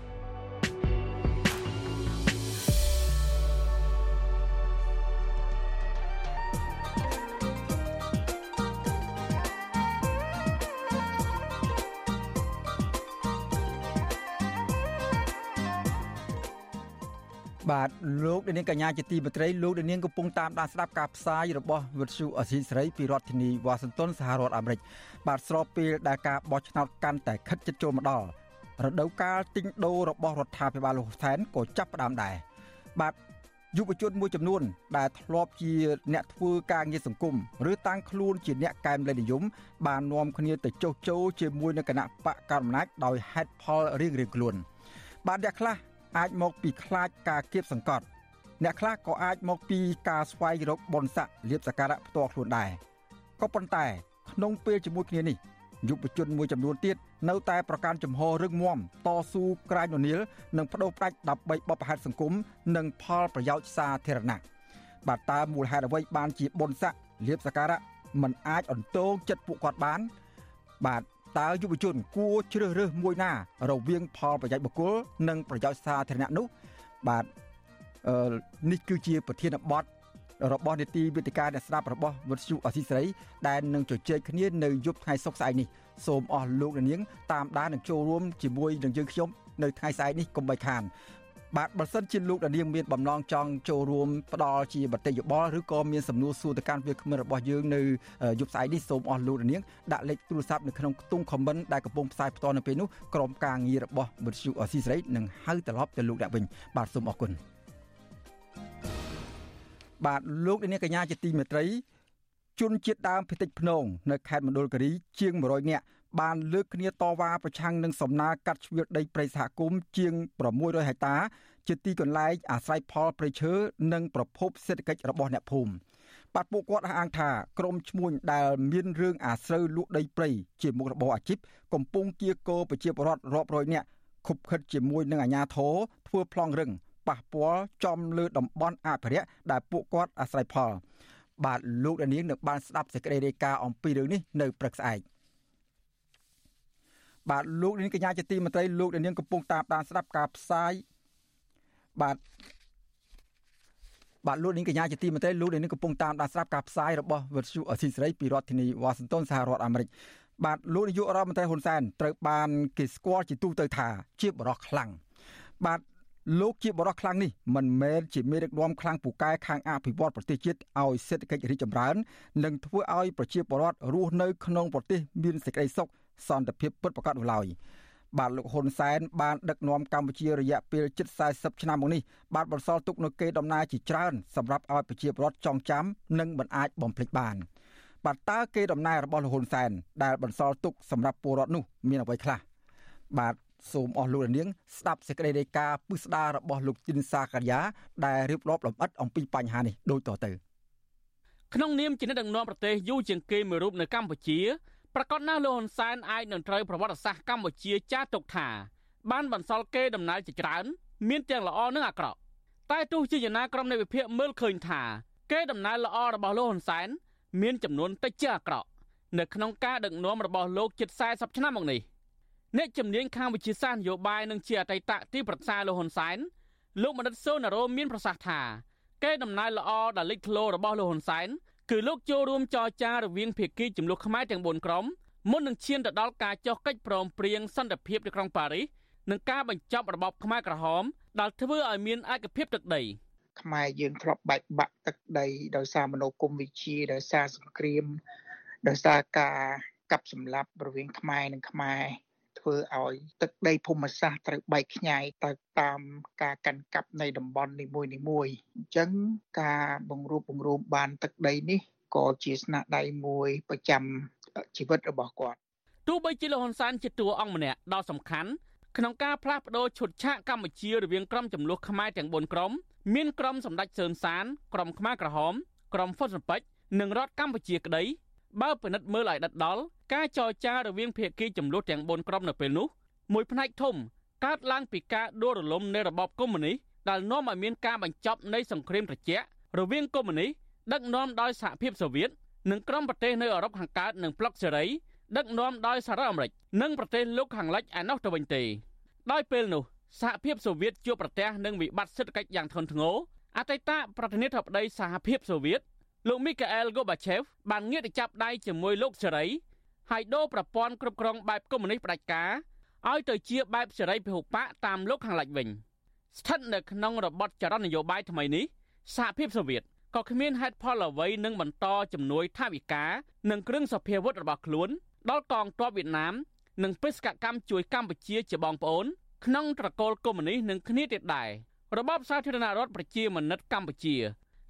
បាទលោកនាងកញ្ញាជាទីមេត្រីលោកនាងកំពុងតាមដានស្ដាប់ការផ្សាយរបស់វិទ្យុអសីសេរីពីរដ្ឋធានីវ៉ាស៊ីនតោនសហរដ្ឋអាមេរិកបាទស្របពេលដែលការបោះឆ្នោតកាន់តែខិតជិតចូលមកដល់រដូវកាលទិញដូររបស់រដ្ឋាភិបាលលោកហ៊ុនសែនក៏ចាប់ផ្ដើមដែរបាទយុវជនមួយចំនួន ដែលធ្លាប់ជាអ្នកធ្វើការងារសង្គមឬតាំងខ្លួនជាអ្នកកែមលេខនិយមបាននាំគ្នាទៅចុះចូលជាមួយនឹងគណៈបកកណ្ដាលអំណាចដោយហេតុផលរៀងៗខ្លួន បាទអ្នកខ្លះ អាចមកពីខ្លាចការគៀបសង្កត់ អ្នកខ្លះក៏អាចមកពីការស្វែងរកបុណ្យស័ក្តិលៀបសក្ការៈផ្ទាល់ខ្លួនដែរក៏ប៉ុន្តែ ក្នុងពេលជាមួយគ្នានេះយុវជនមួយចំនួនទៀតនៅតែប្រកាន់ជំហររឹងមាំតស៊ូក្រាញននៀលនិងបដូរផ្ដាច់ដើម្បីបបផាត់សង្គមនិងផលប្រយោជន៍សាធារណៈបាទតើមូលហេតុអ្វីបានជាបុណ្យស័ក្តិលៀបសក្ការៈมันអាចអន្តោងចិត្តពួកគាត់បាន បាទ តើយុវជនគួរជ្រើសរើសមួយណា រវាង ផលប្រយោជន៍បុគ្គលនិងប្រយោជន៍សាធារណៈនោះបាទអឺនេះគឺជាប្រធានបទរបស់នេតិវិទ្យាអ្នកស្ដាប់របស់វិទ្យុអសីសេរីដែលនឹងជជែកគ្នានៅយប់ថ្ងៃសុក្រស្អែកនេះសូមអស់លោកនាងតាមដាននិងចូលរួមជាមួយនឹងយើងខ្ញុំនៅថ្ងៃស្អែកនេះកុំបីខាន បាទបើសិនជាលោកដានៀងមានបំណងចង់ចូលរួមផ្ដល់ជាបតិយោបល់ឬក៏មានសំណួរសួរទៅកាន់វាគ្មិនរបស់យើងនៅយប់ស្អែកនេះសូមអស់លោកដានៀងដាក់លេខទូរស័ព្ទនៅក្នុងខ្ទង់ comment ដែលកំពុងផ្សាយផ្ទាល់នៅពេលនោះក្រុមការងាររបស់វិទ្យុអស៊ីសេរីនឹងហៅត្រឡប់ទៅលោកអ្នកវិញបាទសូមអរគុណបាទលោកនាងកញ្ញាជាទីមេត្រីជនជាតិដើមភាគតិចភ្នងនៅខេត្តមណ្ឌលគិរីជាង100នាក់ បានលើកគ្នាតវ៉ាប្រឆាំងនឹងសំណើកាត់ជ្រឿដីព្រៃសហគមន៍ជាង600ហិកតា ជាទីកន្លែងអាស្រ័យផលព្រៃឈើនិងប្រភពសេដ្ឋកិច្ចរបស់អ្នកភូមិបាទពួកគាត់អះអាងថាក្រមឈ្មួញដែលមានរឿងអាស្រូវលក់ដីព្រៃជាមុខរបរអាជីពកំពុងគៀកោប្រជាពលរដ្ឋរាប់រយនាក់ខុបខិតជាមួយនឹងអាជ្ញាធរធ្វើប្លង់រឹងប៉ះពាល់ចំលើតំបន់អភិរក្សដែលពួកគាត់អាស្រ័យផលបាទលោកដានៀងនឹងបានស្ដាប់សេចក្តីរាយការណ៍អំពីរឿងនេះនៅព្រឹកស្អែក បាទលោកនាងកញ្ញាជាទីមន្ត្រីលោកនាងកំពុងតាមដានស្ដាប់ការផ្សាយបាទបាទលោកនាងកញ្ញាជាទីមន្ត្រីលោកនាងកំពុងតាមដានស្ដាប់ការផ្សាយរបស់វិទ្យុអសីសេរីពីរដ្ឋធានីវ៉ាស៊ីនតោនសហរដ្ឋអាមេរិកបាទលោកនាយករដ្ឋមន្ត្រីហ៊ុនសែនត្រូវបានគេស្គាល់ជាទូទៅថាជាបរិះខ្លាំងបាទលោកជាបរិះខ្លាំងនេះមិនមែនជាមេដឹកនាំខ្លាំងពូកែខាងអភិវឌ្ឍប្រទេសជាតិឲ្យសេដ្ឋកិច្ចរីកចម្រើន និងធ្វើឲ្យប្រជាពលរដ្ឋរស់នៅក្នុងប្រទេសមានសេចក្តីសុខ សន្តិភាពពិតប្រាកដនោះឡើយបាទលោកហ៊ុនសែនបានដឹកនាំកម្ពុជារយៈពេលជិត40ឆ្នាំមកនេះបានបន្សល់ទុកនូវកេរដំណែលជាច្រើនសម្រាប់ឲ្យប្រជាពលរដ្ឋចងចាំនិងមិនអាចបំភ្លេចបានបាទតើកេរដំណែលរបស់លោកហ៊ុនសែនដែលបន្សល់ទុកសម្រាប់ពលរដ្ឋនោះមានអ្វីខ្លះបាទសូមអស់លោកនាងស្ដាប់សេចក្តីរាយការណ៍ពិស្ដាររបស់លោកទីនសាកាយាដែលរៀបរាប់លម្អិតអំពីបញ្ហានេះដូចតទៅក្នុងនាមជាអ្នកដឹកនាំប្រទេសយូរជាងគេមួយរូបនៅកម្ពុជា ប្រកាសណាស់លោកហ៊ុនសែនអាចនឹងត្រូវប្រវត្តិសាស្ត្រកម្ពុជាចារទុកថា បានបន្សល់គេដំណើរជាច្រើន មានទាំងល្អនិងអាក្រក់តែទោះជាយ៉ាងណាក្រុមនៃវិភាគមើលឃើញថាគេដំណើរល្អរបស់លោកហ៊ុនសែនមានចំនួនតិចជាអាក្រក់នៅក្នុងការដឹកនាំរបស់លោកជិត40ឆ្នាំមកនេះអ្នកជំនាញខាងវិទ្យាសាស្ត្រនយោបាយនិងជាអតីតទីប្រឹក្សាលោកហ៊ុនសែនលោកមនិតសូណារ៉ូមានប្រសាសន៍ថាកេរដំណែលល្អដែលលេចធ្លោរបស់លោកហ៊ុនសែន គឺលោកចូលរួមចរចារវាងភាគីចំនួនខ្មែរទាំង4ក្រុមមុននឹងឈានទៅដល់ការចុះកិច្ចព្រមព្រៀងសន្តិភាពនៅក្រុងប៉ារីសនិងការបញ្ចប់របបខ្មែរក្រហមដែលធ្វើឲ្យមានឯកភាពទឹកដីខ្មែរយើងធ្លាប់បែកបាក់ទឹកដីដោយសារមនោគមវិជ្ជាដោយសារសង្គ្រាមដោយសារការកាប់សម្លាប់រវាងខ្មែរនិងខ្មែរ ធ្វើឲ្យទឹកដីភូមិសាស្ត្រត្រូវបែកខ្ញែកទៅតាមការកាន់កាប់នៃតំបន់នីមួយនីមួយអញ្ចឹងការបង្រួបបង្រួមបានទឹកដីនេះក៏ជាស្នាដៃមួយប្រចាំជីវិតរបស់គាត់ទោះបីជាលោកហ៊ុនសែនជាតួអង្គម្នាក់ដ៏សំខាន់ក្នុងការផ្លាស់ប្តូរឈុតឆាកកម្ពុជារវាងក្រុមចំនួនខ្មែរទាំង4ក្រុមមានក្រុមសម្ដេចសឿនសានក្រុមខ្មែរក្រហមក្រុមហ្វុនស៊ិនពេជ្រនិងរដ្ឋកម្ពុជាក្តី បើពិនិត្យមើលឲ្យដិតដល់ការចរចារវាងភាគីចំនួនទាំង4ក្រុមនៅពេលនោះមួយផ្នែកធំកើតឡើងពីការដួលរលំនៃរបបកុម្មុយនីសដែលនាំឲ្យមានការបញ្ចប់នៃសង្គ្រាមត្រជាក់រវាងកុម្មុយនីសដឹកនាំដោយសហភាពសូវៀតនិងក្រុមប្រទេសនៅអឺរ៉ុបខាងកើតនិងប្លុកសេរីដឹកនាំដោយសហរដ្ឋអាមេរិកនិងប្រទេសលោកខាងលិចឯណោះទៅវិញទេដោយពេលនោះសហភាពសូវៀតជួបប្រទះនឹងវិបត្តិសេដ្ឋកិច្ចយ៉ាងធ្ងន់ធ្ងរអតីតប្រធានាធិបតីសហភាពសូវៀត លោកមីកាអែលហ្គូបាឆេវបានងាកទៅចាប់ដៃជាមួយលោកសេរីហើយដូរប្រព័ន្ធគ្រប់គ្រងបែបកុម្មុយនីសផ្ដាច់ការឲ្យទៅជាបែបសេរីពហុបកតាមលោកខាងលិចវិញស្ថិតនៅក្នុងរបបចរន្តនយោបាយថ្មីនេះសហភាពសូវៀតក៏គ្មានហេតុផលអ្វីនឹងបន្តជំនួយថវិកានិងគ្រឿងសព្វាវុធរបស់ខ្លួនដល់កងទ័ពវៀតណាមនិងបេសកកម្មជួយកម្ពុជាជាបងប្អូនក្នុងត្រកូលកុម្មុយនីសនឹងគ្នាទៀតដែររបបសាធារណរដ្ឋប្រជាមានិតកម្ពុជា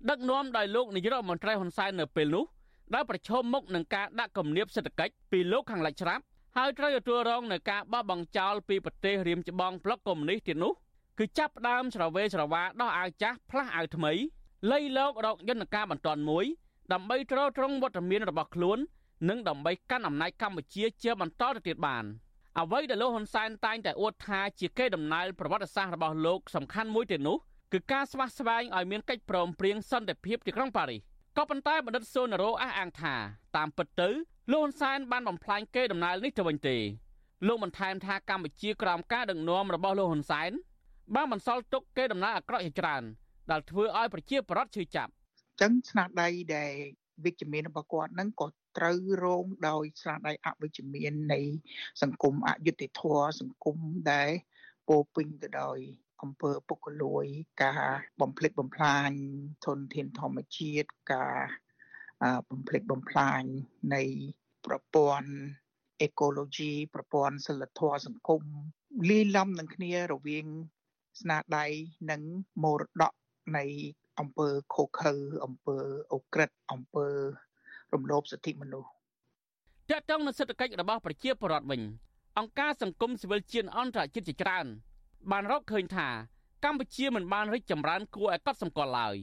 ដឹកនាំដោយលោកនាយរដ្ឋមន្ត្រីហ៊ុនសែននៅពេលនោះដែលប្រឈមមុខនឹងការដាក់គំនាបសេដ្ឋកិច្ចពីលោកខាងលិចច្រាប់ហើយត្រូវទទួលរងនឹងការបោះបង់ចោលពីប្រទេសរៀមច្បងប្លុកកុម្មុយនីសទៀតនោះគឺចាប់ផ្ដើមច្រវេច្រវាដោះអាវចាស់ផ្លាស់អាវថ្មីលៃលោករកយន្តការបន្ទាន់មួយដើម្បីទ្រទ្រង់វត្តមានរបស់ខ្លួន និងដើម្បីកាន់អំណាចកម្ពុជាជាបន្តទៅទៀតបានអ្វីដែលលោកហ៊ុនសែនតែងតែអួតថាជាកេរដំណែលប្រវត្តិសាស្ត្ររបស់លោកសំខាន់មួយទៀតនោះ គឺការស្វាស្វែងឲ្យមានកិច្ចព្រមព្រៀងសន្តិភាពទីក្រុងប៉ារីសក៏ប៉ុន្តែបណ្ឌិតសូណារ៉ូអះអាងថាតាមពិតទៅលោកហ៊ុនសែនបានបំផ្លាញកេរដំណែលនេះទៅវិញទេលោកបន្ថែមថាកម្ពុជាក្រោមការដឹកនាំរបស់លោកហ៊ុនសែនបានបន្សល់ទុកកេរដំណែលអាក្រក់ជាច្រើនដែលធ្វើឲ្យប្រជាពលរដ្ឋឈឺចាប់ចឹងស្នាដៃដែលវិជ្ជមានរបស់គាត់ហ្នឹងក៏ត្រូវរងដោយស្នាដៃអវិជ្ជមាននៃសង្គមអយុត្តិធម៌សង្គមដែលពោពេញទៅដោយ អំពើពុករលួយ ការបំផ្លិចបំផ្លាញធនធានធម្មជាតិការបំផ្លិចបំផ្លាញនៃប្រព័ន្ធអេកូឡូជីប្រព័ន្ធសិលធម៌សង្គមលាយឡំនឹងគ្នារវាងស្នាដៃនិងមរតកនៃអង្គើខូខើអង្គើអូក្រិតអង្គើរំលោភសិទ្ធិមនុស្សតើតឹងនឹងសេដ្ឋកិច្ចរបស់ប្រជាពលរដ្ឋវិញអង្គការសង្គមស៊ីវិលជាតិអន្តរជាតិជាច្រើន បានរកឃើញថាកម្ពុជាមិនបានរីកចម្រើនគួរឲ្យកត់សម្គាល់ឡើយ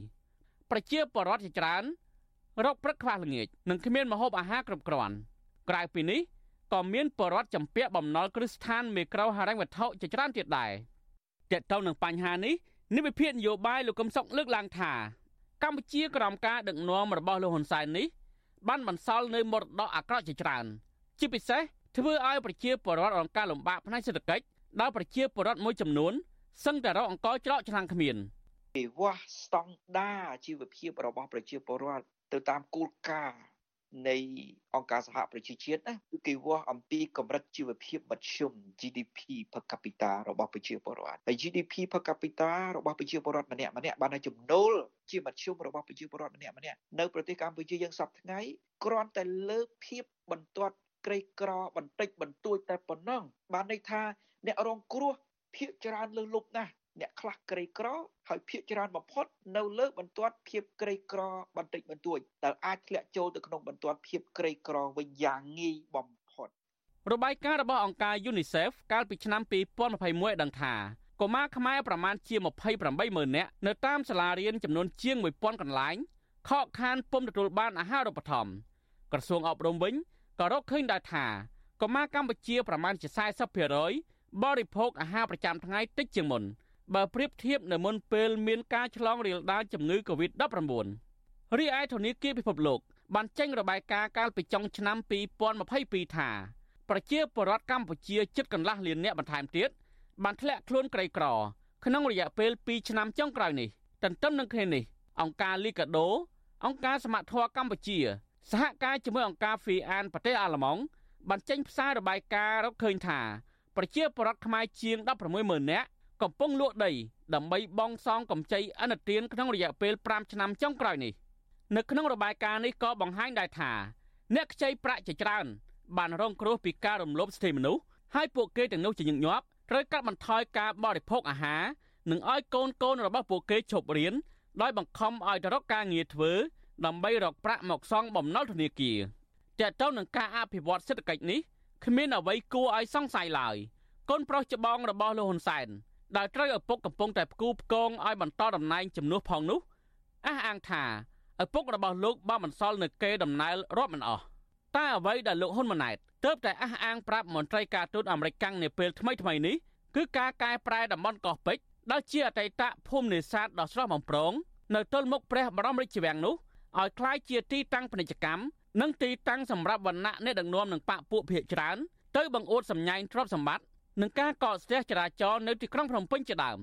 ប្រជាពលរដ្ឋជាច្រើនរកព្រឹកខ្វះល្ងាចនិងគ្មានម្ហូបអាហារគ្រប់គ្រាន់ក្រៅពីនេះក៏មានពលរដ្ឋចម្ពាក់បំណុលគ្រឹះស្ថានមេក្រូហិរញ្ញវត្ថុជាច្រើនទៀតដែរទាក់ទងនឹងបញ្ហានេះនិវិភាននយោបាយលោកកឹមសុខលើកឡើងថាកម្ពុជាក្រោមការដឹកនាំរបស់លោកហ៊ុនសែននេះបានបន្សល់នៅមរតកអាក្រក់ជាច្រើន ជាពិសេសធ្វើឲ្យប្រជាពលរដ្ឋរងការលំបាកផ្នែកសេដ្ឋកិច្ច ដោយប្រជាពលរដ្ឋមួយចំនួនសឹងតែរកអង្គច្រកឆ្នាំងគ្មានវិវាស់ស្តង់ដារជីវភាពរបស់ប្រជាពលរដ្ឋទៅតាមគោលការណ៍នៃអង្គការសហប្រជាជាតិណាគឺគេវាស់អំពីកម្រិតជីវភាពមធ្យម GDP per capita របស់ប្រជាពលរដ្ឋហើយ GDP per capita របស់ប្រជាពលរដ្ឋម្នាក់ម្នាក់បានតែចំណូលជាមធ្យមរបស់ប្រជាពលរដ្ឋម្នាក់ម្នាក់នៅប្រទេសកម្ពុជាយើងសពថ្ងៃគ្រាន់តែលើភាពបន្ទាត់ក្រីក្របន្តិចបន្តួចតែប៉ុណ្ណឹងបានន័យថា អ្នករងគ្រោះភាគច្រើនលើលុបណាស់អ្នកខ្លះក្រីក្រហើយភាគច្រើនបំផុតនៅលើបន្ទាត់ភាពក្រីក្របន្តិចបន្តួចដែលអាចធ្លាក់ចូលទៅក្នុងបន្ទាត់ភាពក្រីក្រវិញយ៉ាងងាយបំផុតរបាយការណ៍របស់អង្គការ UNICEF កាលពីឆ្នាំ2021ដឹងថាកុមារខ្មែរប្រមាណជា280000នាក់នៅតាមសាលារៀនចំនួនជាង1000កន្លែងខកខានពុំទទួលបានអាហារូបត្ថម្ភក្រសួងអប់រំវិញក៏រកឃើញដែរថាកុមារកម្ពុជាប្រមាណជា40% បរិភោគអាហារប្រចាំថ្ងៃតិចជាងមុនបើប្រៀបធៀបនៅមុនពេលមានការឆ្លងរាលដាលជំងឺ Covid-19 រីឯធនាគារពិភពលោក បានចេញរបាយការណ៍កាលពីចុងឆ្នាំ2022ថាប្រជាពលរដ្ឋកម្ពុជាជិតកន្លះលាននាក់បន្ថែមទៀតបានធ្លាក់ខ្លួនក្រីក្រ ក្នុងរយៈពេល2ឆ្នាំចុងក្រោយនេះទន្ទឹមនឹងគ្នានេះអង្គការលីកាដូអង្គការសមត្ថធម៌កម្ពុជា សហការជាមួយអង្គការ FIAN ប្រទេសអាល្លឺម៉ង់បានចេញផ្សាយរបាយការណ៍រកឃើញថា ប្រជាពលរដ្ឋខ្មែរជាង160,000នាក់កំពុងលក់ដីដើម្បីបង់សងកម្ចីអនុទានក្នុងរយៈពេល5ឆ្នាំចុងក្រោយនេះនៅក្នុងរបាយការណ៍នេះក៏បង្ហាញដែរថាអ្នកខ្ចីប្រាក់ជាច្រើន បានរងគ្រោះពីការរំលោភសិទ្ធិមនុស្សហើយពួកគេទាំងនោះជាញឹកញាប់ត្រូវកាត់បន្ថយការបរិភោគអាហារនិងឲ្យកូនកូនរបស់ពួកគេឈប់រៀនដោយបង្ខំឲ្យទៅរកការងារធ្វើដើម្បីរកប្រាក់មកសងបំណុលធនាគារតើតើនឹងការអភិវឌ្ឍសេដ្ឋកិច្ចនេះ គ្មានអ្វីគួរឲ្យសង្ស័យឡើយកូនប្រុសច្បងរបស់លោកហ៊ុនសែនដែលត្រូវឪពុកកំពុងតែផ្គូផ្គងឲ្យបន្តតំណែងជំនួសផងនោះអះអាងថាឪពុករបស់លោកបានបន្សល់នៅគេដំណើររាប់មិនអស់តែអ្វីដែលលោកហ៊ុនម៉ាណែតទើបតែអះអាងប្រាប់មន្ត្រីការទូតអាមេរិកកាំងនាពេលថ្មីថ្មីនេះគឺការកែប្រែតំបន់កោះពេជ្រដែលជាអតីតភូមិនេសាទដ៏ស្រស់បំព្រងនៅទល់មុខព្រះបរមរាជវាំងនោះឲ្យคล้ายជាទីតាំងពាណិជ្ជកម្ម និងទីតាំងសម្រាប់វណ្ណៈអ្នកដឹកនាំនឹងបកពួកភៀកច្រើនទៅបង្អួតសម្ញែងទ្រព្យសម្បត្តិនិងការកកស្ទះចរាចរណ៍នៅទីក្រុងភ្នំពេញជាដើម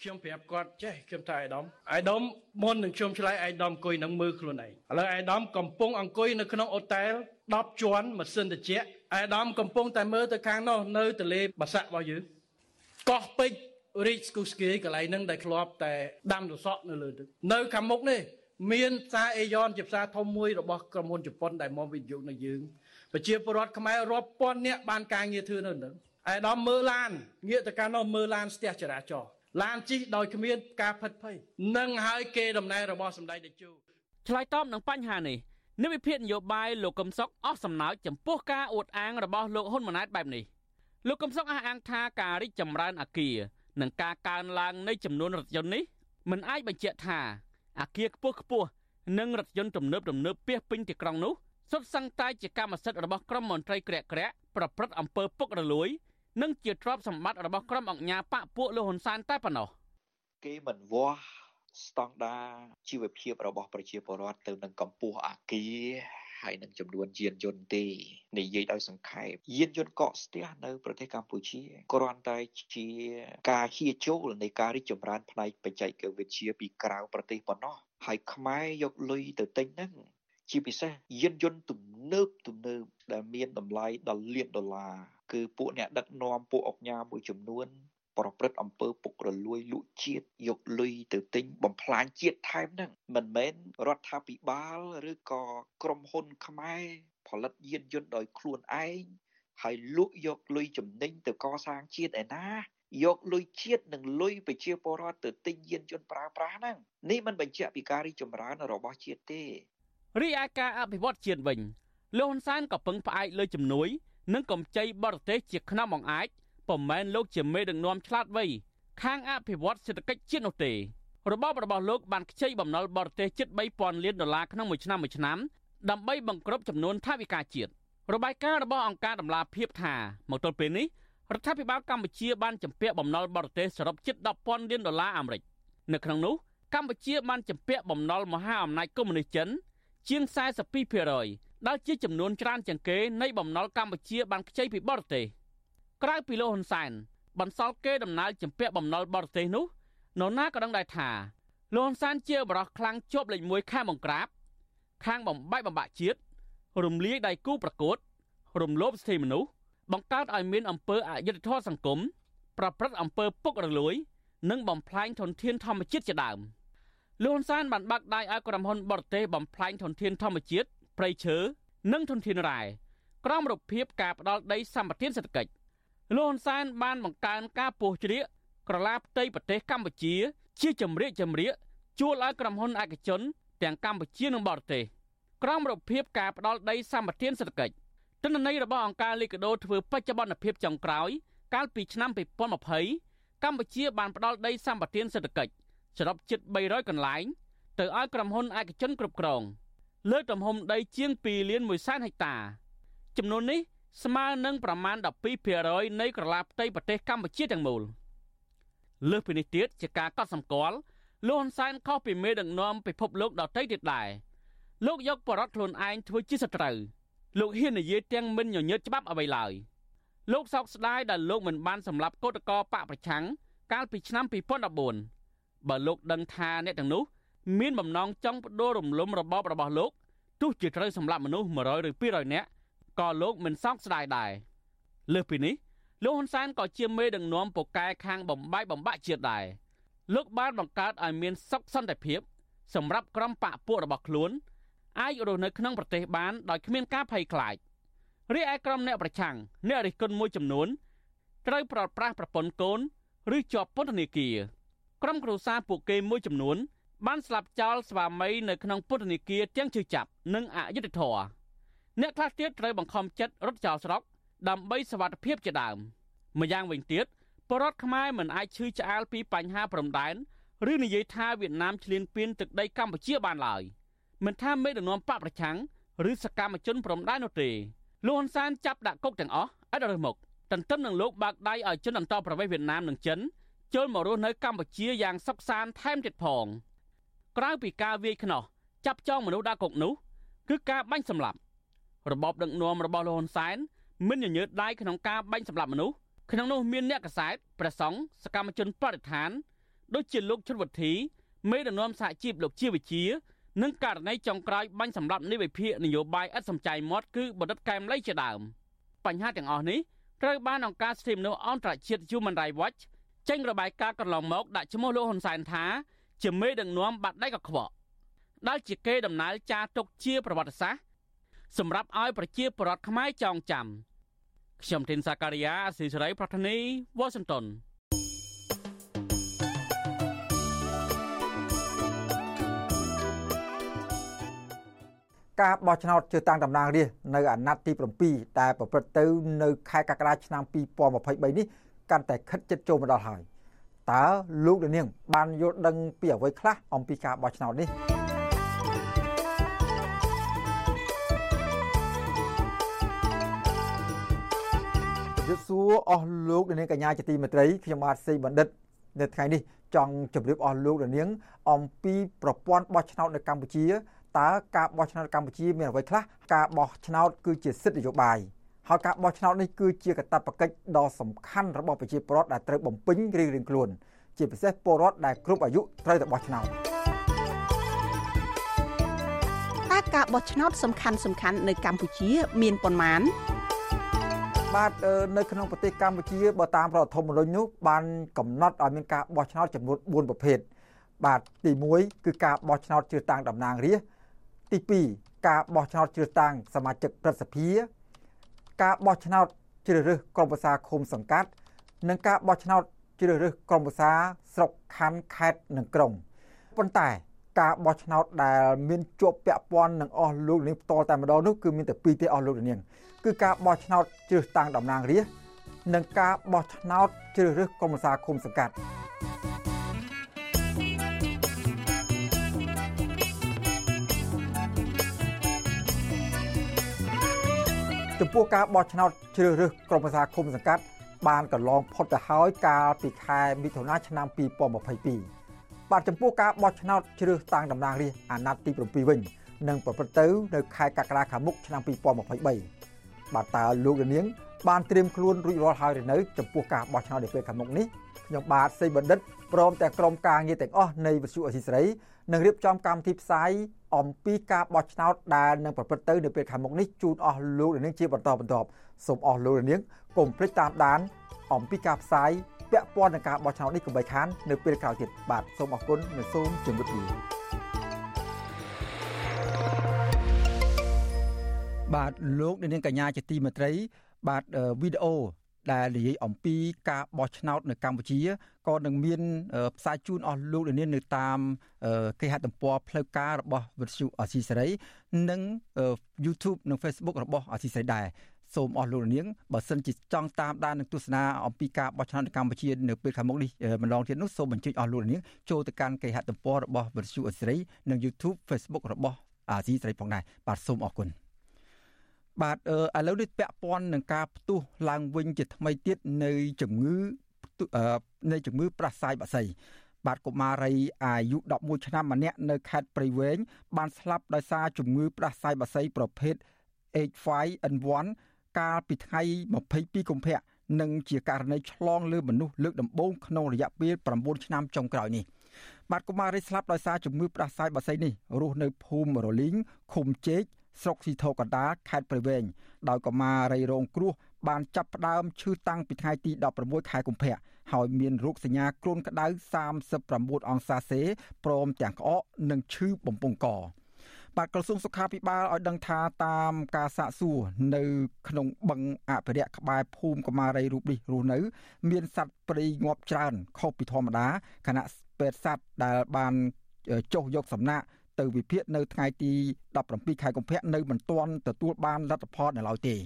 ខ្ញុំប្រាប់គាត់ចេះខ្ញុំថាអៃដាមអៃដាមមុននឹងខ្ញុំឆ្លើយអៃដាមអង្គុយនឹងមើលខ្លួនឯងឥឡូវអៃដាមកំពុងអង្គុយនៅក្នុងអូតែល10ជាន់ម៉ាស៊ីនត្រជាក់អៃដាមកំពុងតែមើលទៅខាងនោះនៅទលេបាសាក់របស់យើងកោះពេជ្ររីកស្គូស្គីកន្លែងហ្នឹងដែលធ្លាប់តែដាំសសក់នៅលើទឹកនៅខាងមុខនេះ មានផ្សារអេយ៉នជាផ្សារធំមួយរបស់ក្រុមហ៊ុនជប៉ុនដែលមកវិនិយោគនៅយើងប្រជាពលរដ្ឋខ្មែររាប់ពាន់នាក់បានការងារធ្វើនៅនឹងឯកឧត្តមមើលឡានងាកទៅកាន់នោះមើលឡានស្ទះចរាចរណ៍ឡានជិះដោយគ្មានការផិតភ័យនឹងហើយគេដំណើររបស់សម្ដេចតេជោឆ្លើយតបនឹងបញ្ហានេះនិវិភាគនយោបាយលោកកឹមសុខអស់សំណើចចំពោះការអួតអាងរបស់លោកហ៊ុនម៉ាណែតបែបនេះលោកកឹមសុខអះអាងថាការរីកចម្រើនអាគារនិងការកើនឡើងនៃចំនួនរថយន្តនេះមិនអាចបញ្ជាក់ថា អាគារខ្ពស់ខ្ពស់និងរថយន្តទំនើបទំនើបពាសពេញទីក្រុងនោះសុទ្ធសឹងតែជាកម្មសិទ្ធិរបស់ក្រុមមន្ត្រីក្រាក់ក្រាក់ប្រព្រឹត្តអំពើពុករលួយ និងជាទ្រព្យសម្បត្តិរបស់ក្រុមអង្គញាបកពួកលោកហ៊ុនសែនតែប៉ុណ្ណោះគេមិនវាស់ស្តង់ដារជីវភាពរបស់ប្រជាពលរដ្ឋទៅនឹងកម្ពស់អាគារ ហើយនឹងចំនួនយានយន្តទេនិយាយដោយសង្ខេបយានយន្តកកស្ទះនៅប្រទេសកម្ពុជាគ្រាន់តែជាការហៀចូលនៃការរីកចម្រើនផ្នែកបច្ចេកវិទ្យាពីក្រៅប្រទេសប៉ុណ្ណោះហើយខ្មែរយកលុយទៅទិញហ្នឹងជាពិសេសយានយន្តទំនើបទំនើបដែលមានតម្លៃដល់លានដុល្លារគឺពួកអ្នកដឹកនាំពួកអង្គការមួយចំនួន ប្រព្រឹត្តអំពើពុករលួយលក់ជាតិយកលុយទៅទិញបំផ្លាញជាតិថែមហ្នឹងមិនមែនរដ្ឋាភិបាលឬក៏ក្រុមហ៊ុនខ្មែរផលិតយានយន្តដោយខ្លួនឯងហើយលក់យកលុយចំណេញទៅកសាងជាតិឯណាយកលុយជាតិនិងលុយប្រជាពលរដ្ឋទៅទិញយានយន្តប្រើប្រាស់ហ្នឹងនេះមិនបញ្ជាក់ពីការរីកចម្រើនរបស់ជាតិទេរីឯការអភិវឌ្ឍជាតិវិញលោកហ៊ុនសែនក៏ពឹងផ្អែកលើជំនួយ និងកម្ចីបរទេសជាខ្នងបង្អាច ពុំមែនលោកជាមេដឹកនាំឆ្លាតវៃខាងអភិវឌ្ឍសេដ្ឋកិច្ចជាតិនោះទេរបបរបស់លោកបានខ្ចីបំណុលបរទេសជិត3000លានដុល្លារក្នុងមួយឆ្នាំមួយឆ្នាំដើម្បីបង្ក្រប់ចំនួនថវិកាជាតិរបាយការណ៍របស់អង្គការដំឡាភិបថាមកទល់ពេលនេះរដ្ឋាភិបាលកម្ពុជាបានជំពាក់បំណុលបរទេសសរុបជិត10,000លានដុល្លារអាមេរិកនៅក្នុងនោះកម្ពុជាបានជំពាក់បំណុលមហាអំណាចកុម្មុយនីសចិនជាង42%ដែលជាចំនួនច្រើនជាងគេនៃបំណុលកម្ពុជាបានខ្ចីពីបរទេស ក្រៅពីលោកហ៊ុនសែនបន្សល់គេដំណើរជំពាក់បំណុលបរទេសនោះនរណាក៏ដឹងដែរថាលោកហ៊ុនសែនជាបរិះខ្លាំងជាប់លេខ1ខាងបង្ក្រាបខាងបំបែកបំបាក់ជាតិរំលាយដៃគូប្រកួត រំលោភសិទ្ធិមនុស្សបង្កើតឲ្យមានអំពើអយុត្តិធម៌សង្គមប្រព្រឹត្តអំពើពុករលួយ និងបំផ្លាញធនធានធម្មជាតិជាដើមលោកហ៊ុនសែនបានបាក់ដៃឲ្យក្រុមហ៊ុនបរទេសបំផ្លាញធនធានធម្មជាតិព្រៃឈើនិងធនធានរ៉ែក្រោមរបៀបការផ្ដាល់ដីសម្បត្តិសេដ្ឋកិច្ច លោកហ៊ុនសែនបានបង្កើនការពោះជ្រៀកក្រឡាផ្ទៃប្រទេសកម្ពុជា ជាចម្រៀកចម្រៀកជួលឲ្យក្រុមហ៊ុនឯកជនទាំងកម្ពុជានិងបរទេសក្រោមរបៀបការផ្ដាល់ដីសម្បត្តិសេដ្ឋកិច្ចទិន្នន័យរបស់អង្គការលីកាដូធ្វើបច្ចុប្បន្នភាពចុងក្រោយ កាលពីឆ្នាំ2020កម្ពុជាបានផ្ដាល់ដីសម្បត្តិសេដ្ឋកិច្ចសរុបជិត300កន្លែង ទៅឲ្យក្រុមហ៊ុនឯកជនគ្រប់គ្រងលើទំហំដីជាង2លាន1សែនហិកតា ចំនួននេះ ស្មើនឹងប្រមាណ12%នៃក្រឡាផ្ទៃប្រទេសកម្ពុជាទាំងមូលលើសពីនេះទៀតជាការកត់សម្គាល់លោកហ៊ុនសែនខុសពីមេដឹកនាំពិភពលោកដទៃទៀតដែរលោកយកបរដ្ឋខ្លួនឯងធ្វើជាសត្រូវលោកហ៊ាននិយាយទាំងមិនញញើតច្បាប់អ្វីឡើយលោកសោកស្ដាយដែលលោកមិនបានសម្លាប់កោតកោបកប្រឆាំងកាលពីឆ្នាំ2014បើលោកដឹងថាអ្នកទាំងនោះមានបំណងចង់បដូររំលំរបបរបស់លោកទោះជាត្រូវសម្លាប់មនុស្ស100ឬ200នាក់ ក៏លោកមិនសោកស្ដាយដែរលើសពីនេះលោកហ៊ុនសែនក៏ជាមេដឹកនាំពូកែខាងបំបាយបំបាក់ជាតិដែរលោកបានបង្កើតឲ្យមានសុខសន្តិភាព សម្រាប់ក្រុមបកពួករបស់ខ្លួនអាចរស់នៅក្នុងប្រទេសបានដោយគ្មានការភ័យខ្លាចរីឯក្រុមអ្នកប្រឆាំងអ្នករិះគន់មួយចំនួនត្រូវប្រត់ប្រាស់ប្រពន្ធកូនឬជាប់ពន្ធនាគារក្រុមគ្រួសារពួកគេមួយចំនួនបានស្លាប់ចោលស្វាមីនៅក្នុងពន្ធនាគារទាំងជឿចាប់និងអយុត្តិធម៌ អ្នកខ្លះទៀតត្រូវបង្ខំចិត្តរត់ចោលស្រុកដើម្បីសវត្ថិភាពជាដើមម្យ៉ាងវិញទៀតបរដ្ឋខ្មែរមិនអាចឈឺឆ្អាលពីបញ្ហាព្រំដែនឬនិយាយថាវៀតណាមឈ្លានពានទឹកដីកម្ពុជាបានឡើយមិនថាមេដឹកនាំបកប្រឆាំងឬសកម្មជនព្រំដែននោះទេលោកហ៊ុនសែនចាប់ដាក់គុកទាំងអស់ឥតរើសមុខទន្ទឹមនឹងលោកបើកដៃឲ្យជនអន្តោប្រវេសន៍វៀតណាមនិងចិនចូលមករស់នៅកម្ពុជាយ៉ាងសុខសាន្តថែមទៀតផងក្រៅពីការវាយខ្នោះចាប់ចងមនុស្សដាក់គុកនោះគឺការបាញ់សម្លាប់ របបដឹកនាំរបស់លោកហ៊ុនសែនមិនញញើតដៃក្នុងការបាញ់សម្លាប់មនុស្សក្នុងនោះមានអ្នកកសែតព្រះសង្ឃសកម្មជនបរិស្ថានដូចជាលោកជុនវុធីមេដឹកនាំសហជីពលោកជាវិជានិងករណីចុងក្រោយបាញ់សម្លាប់នៃវិភាគនយោបាយឥតសំចៃមាត់គឺបណ្ឌិតកែមលីជាដើមបញ្ហាទាំងអស់នេះត្រូវបានអង្គការសិទ្ធិមនុស្សអន្តរជាតិ Human Rights Watch ចេញរបាយការណ៍កន្លងមកដាក់ឈ្មោះលោកហ៊ុនសែនថាជាមេដឹកនាំបាត់ដៃកខ្វក់ដែលជាគេដំណើរចារទុកជាប្រវត្តិសាស្ត្រ សម្រាប់ឲ្យប្រជាពលរដ្ឋខ្មែរចងចាំខ្ញុំធីនសាការីយ៉ាអស៊ីសេរីប្រធានីវ៉ាស៊ីនតោនការបោះឆ្នោតជ្រើសតាំងតំណាងរាស្ត្រនៅអាណត្តិទី7ដែលប្រព្រឹត្តទៅនៅខែកក្កដាឆ្នាំ2023នេះកាន់តែខិតជិតចូលមកដល់ហើយតើលោកនាងបានយល់ដឹងពីអ្វីខ្លះអំពីការបោះឆ្នោតនេះ ជម្រាបសួរអស់លោកនាងកញ្ញាជាទីមេត្រីខ្ញុំបាទសេបណ្ឌិតនៅថ្ងៃនេះចង់ជម្រាបអស់លោកនាង អំពីប្រព័ន្ធបោះឆ្នោតនៅកម្ពុជាតើការបោះឆ្នោតកម្ពុជាមានអ្វីខ្លះការបោះឆ្នោតគឺជាសិទ្ធិនយោបាយហើយការបោះឆ្នោតនេះគឺជាកាតព្វកិច្ចដ៏សំខាន់របស់ប្រជាពលរដ្ឋដែលត្រូវបំពេញរៀងៗខ្លួន ជាពិសេសពលរដ្ឋដែលគ្រប់អាយុត្រូវតែបោះឆ្នោតតើការបោះឆ្នោតសំខាន់សំខាន់នៅកម្ពុជា មានប៉ុន្មាន បាទនៅក្នុងប្រទេសកម្ពុជាបើតាមរដ្ឋធម្មនុញ្ញនោះបានកំណត់ឲ្យមានការបោះឆ្នោតចំនួន4ប្រភេទបាទទី1គឺការបោះឆ្នោតជ្រើសតាំងតំណាងរាស្ត្រទី2ការបោះឆ្នោតជ្រើសតាំងសមាជិកព្រឹទ្ធសភា ការបោះឆ្នោតជ្រើសរើសក្រុមប្រឹក្សាឃុំសង្កាត់ និងការបោះឆ្នោតជ្រើសរើសក្រុមប្រឹក្សាស្រុកខណ្ឌខេត្តនិងក្រុងប៉ុន្តែ ការបោះឆ្នោតដែលមានជាប់ពាក់ព័ន្ធនឹងអស់លោកនាងផ្ទាល់តែម្ដងនោះគឺមានតែពីរទេអស់លោកនាងគឺការបោះឆ្នោតជ្រើសតាំងតំណាងរាស្ត្រនិងការបោះឆ្នោតជ្រើសរើសក្រុមប្រឹក្សាឃុំសង្កាត់ចំពោះការបោះឆ្នោតជ្រើសរើសក្រុមប្រឹក្សាឃុំសង្កាត់បានកន្លងផុតទៅហើយកាលពីខែមិថុនាឆ្នាំ2022 បាទចំពោះការបោះឆ្នោតជ្រើសតាំងតំណាងរាស្ត្រអាណត្តិទី7វិញនឹងប្រព្រឹត្តទៅនៅខែកក្កដាខាងមុខឆ្នាំ2023បាទតើលោកនាង បានត្រៀមខ្លួនរួចរាល់ហើយឬនៅចំពោះការបោះឆ្នោតនៅពេលខាងមុខនេះខ្ញុំបាទសេបណ្ឌិតព្រមទាំងក្រុមការងារទាំងអស់នៃវិទ្យុអសីសេរីនឹងរៀបចំកម្មវិធីផ្សាយអំពីការបោះឆ្នោតដែលនឹងប្រព្រឹត្តទៅនៅពេលខាងមុខនេះជូនអស់លោកនាងជាបន្តបន្ទាប់សូមអស់លោកនាងកុំភ្លេចតាមដាន អំពីការផ្សាយ ពាក់ព័ន្ធនឹងការបោះឆ្នោតនេះកុំបីខាននៅពេលក្រោយទៀតបាទសូមអរគុណនិងសូមជម្រាបលាបាទលោកនាងកញ្ញាជាទីមេត្រី បាទវីដេអូដែលនិយាយអំពីការបោះឆ្នោតនៅកម្ពុជាក៏នឹងមានផ្សាយជូនអស់លោកលាននៅតាមគេហទំព័រផ្លូវការរបស់វិទ្យុអស៊ីសេរីនិង YouTube និង Facebook របស់អស៊ីសេរីដែរ សូមអស់លោកនាងបើសិនជាចង់តាមដាននិងទស្សនាអំពីការបោះឆ្នោតនៅកម្ពុជានៅពេលខាងមុខនេះម្ដងទៀតនោះសូមអញ្ជើញអស់លោកនាងចូលទៅកាន់គេហទំព័ររបស់វិទ្យុអស៊ីសេរីនិង YouTube Facebook របស់អាស៊ីសេរីផងដែរបាទសូមអរគុណបាទឥឡូវនេះពាក់ព័ន្ធនឹងការផ្ទុះឡើងវិញជាថ្មីទៀតនៃជំងឺនៃជំងឺប្រះសាយបាក់សីបាទកុមារីអាយុ11ឆ្នាំម្នាក់នៅខេត្តព្រៃវែងបានស្លាប់ដោយសារជំងឺផ្ដាសាយបាក់សីប្រភេទ H5N1 កាលពីថ្ងៃ22កុម្ភៈនិងជាករណីឆ្លងលើមនុស្សលើកដំបូងក្នុងរយៈពេល9ឆ្នាំចុងក្រោយនេះបាទកុមារីស្លាប់ដោយសារជំងឺផ្ដាសាយបាក់សីនេះរស់នៅភូមិរលីងឃុំជេកស្រុកស៊ីធកណ្ដាលខេត្តព្រៃវែងដោយកុមារីរងគ្រោះបានចាប់ផ្ដើមឈឺតាំងពីថ្ងៃទី16ខែកុម្ភៈហើយមានរោគសញ្ញាគ្រុនក្តៅ39អង្សាសេព្រមទាំងក្អកនិងឈឺបំពង់ក បាទក្រសួងសុខាភិបាលឲ្យដឹងថាតាមការសាកសួរនៅក្នុងបឹងអភិរក្សក្បែរភូមិកមារីរូបនេះរស់នៅ មានសត្វព្រៃងាប់ច្រើនខុសពីធម្មតាខណៈពេទ្យសត្វដែលបានចុះយកសំណាក់ទៅវិភាគនៅថ្ងៃទី17ខែកុម្ភៈនៅមិនទាន់ទទួលបានលទ្ធផលនៅឡើយទេ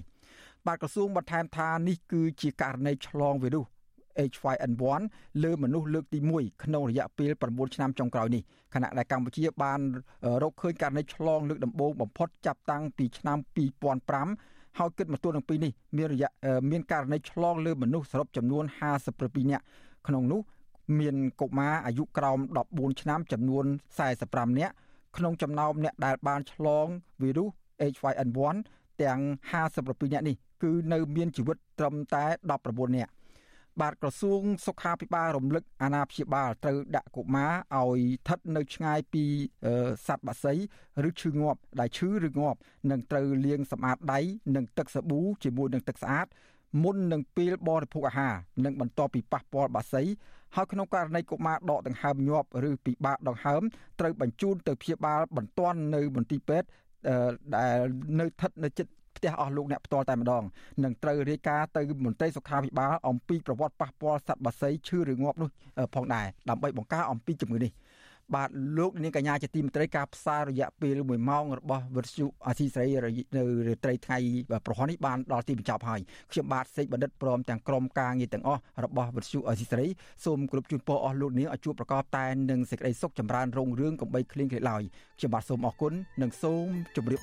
បាទក្រសួងបន្ថែមថានេះគឺជាករណីឆ្លងវីរុស H5N1 លើមនុស្សលើកទី1ក្នុងរយៈពេល9ឆ្នាំចុងក្រោយនេះខណៈដែលកម្ពុជាបានរកឃើញករណីឆ្លងលើកដំបូងបំផុតចាប់តាំងពីឆ្នាំ2005ហើយគិតមកទល់នឹងពេលនេះមានរយៈមានករណីឆ្លងលើមនុស្សសរុបចំនួន57នាក់ក្នុងនោះមានកុមារអាយុក្រោម14ឆ្នាំចំនួន45នាក់ក្នុងចំណោមអ្នកដែលបានឆ្លងវីរុស H5N1 ទាំង57នាក់នេះគឺនៅមានជីវិតត្រឹមតែ19នាក់ បាទក្រសួងសុខាភិបាលរំលឹកអាណាព្យាបាលត្រូវដាក់កុមារឲ្យស្ថិតនៅឆ្ងាយពីសត្វបក្សីឬឈឺងាប់ដែលឈឺឬងាប់និងត្រូវលាងសម្អាតដៃនិងទឹកសាប៊ូជាមួយនឹងទឹកស្អាតមុននឹងពេលបរិភោគអាហារនិងបន្ទាប់ពីប៉ះពាល់បក្សីហើយក្នុងករណីកុមារដកដង្ហើមញាប់ឬពិបាកដង្ហើមត្រូវបញ្ជូនទៅព្យាបាលបន្ទាន់នៅមន្ទីរពេទ្យដែលនៅស្ថិតនៅចិត្ត ផ្ទះអស់លោកអ្នកផ្ទាល់តែម្ដងនឹងត្រូវរាយការណ៍ទៅមន្ត្រីសុខាភិបាលអំពីប្រវត្តិប៉ះពាល់សត្វបក្សីឈឺឬងាប់នោះផងដែរដើម្បីបង្ការអំពីជំងឺនេះបាទលោកនាងកញ្ញាជាទីមេត្រីការផ្សាយរយៈពេល1ម៉ោងរបស់វិទ្យុអាស៊ីសេរីនៅរាត្រីថ្ងៃប្រហ័ននេះបានដល់ទីបញ្ចប់ហើយខ្ញុំបាទសេកបណ្ឌិតព្រមទាំងក្រុមការងារទាំងអស់របស់វិទ្យុអាស៊ីសេរីសូមគោរពជូនពរអស់លោកនាងឲ្យជួបប្រកបតែនឹងសេចក្តីសុខចម្រើនរុងរឿងកំបីគ្លៀងគ្លេឡើយខ្ញុំបាទសូមអរគុណនិងសូមជម្រាប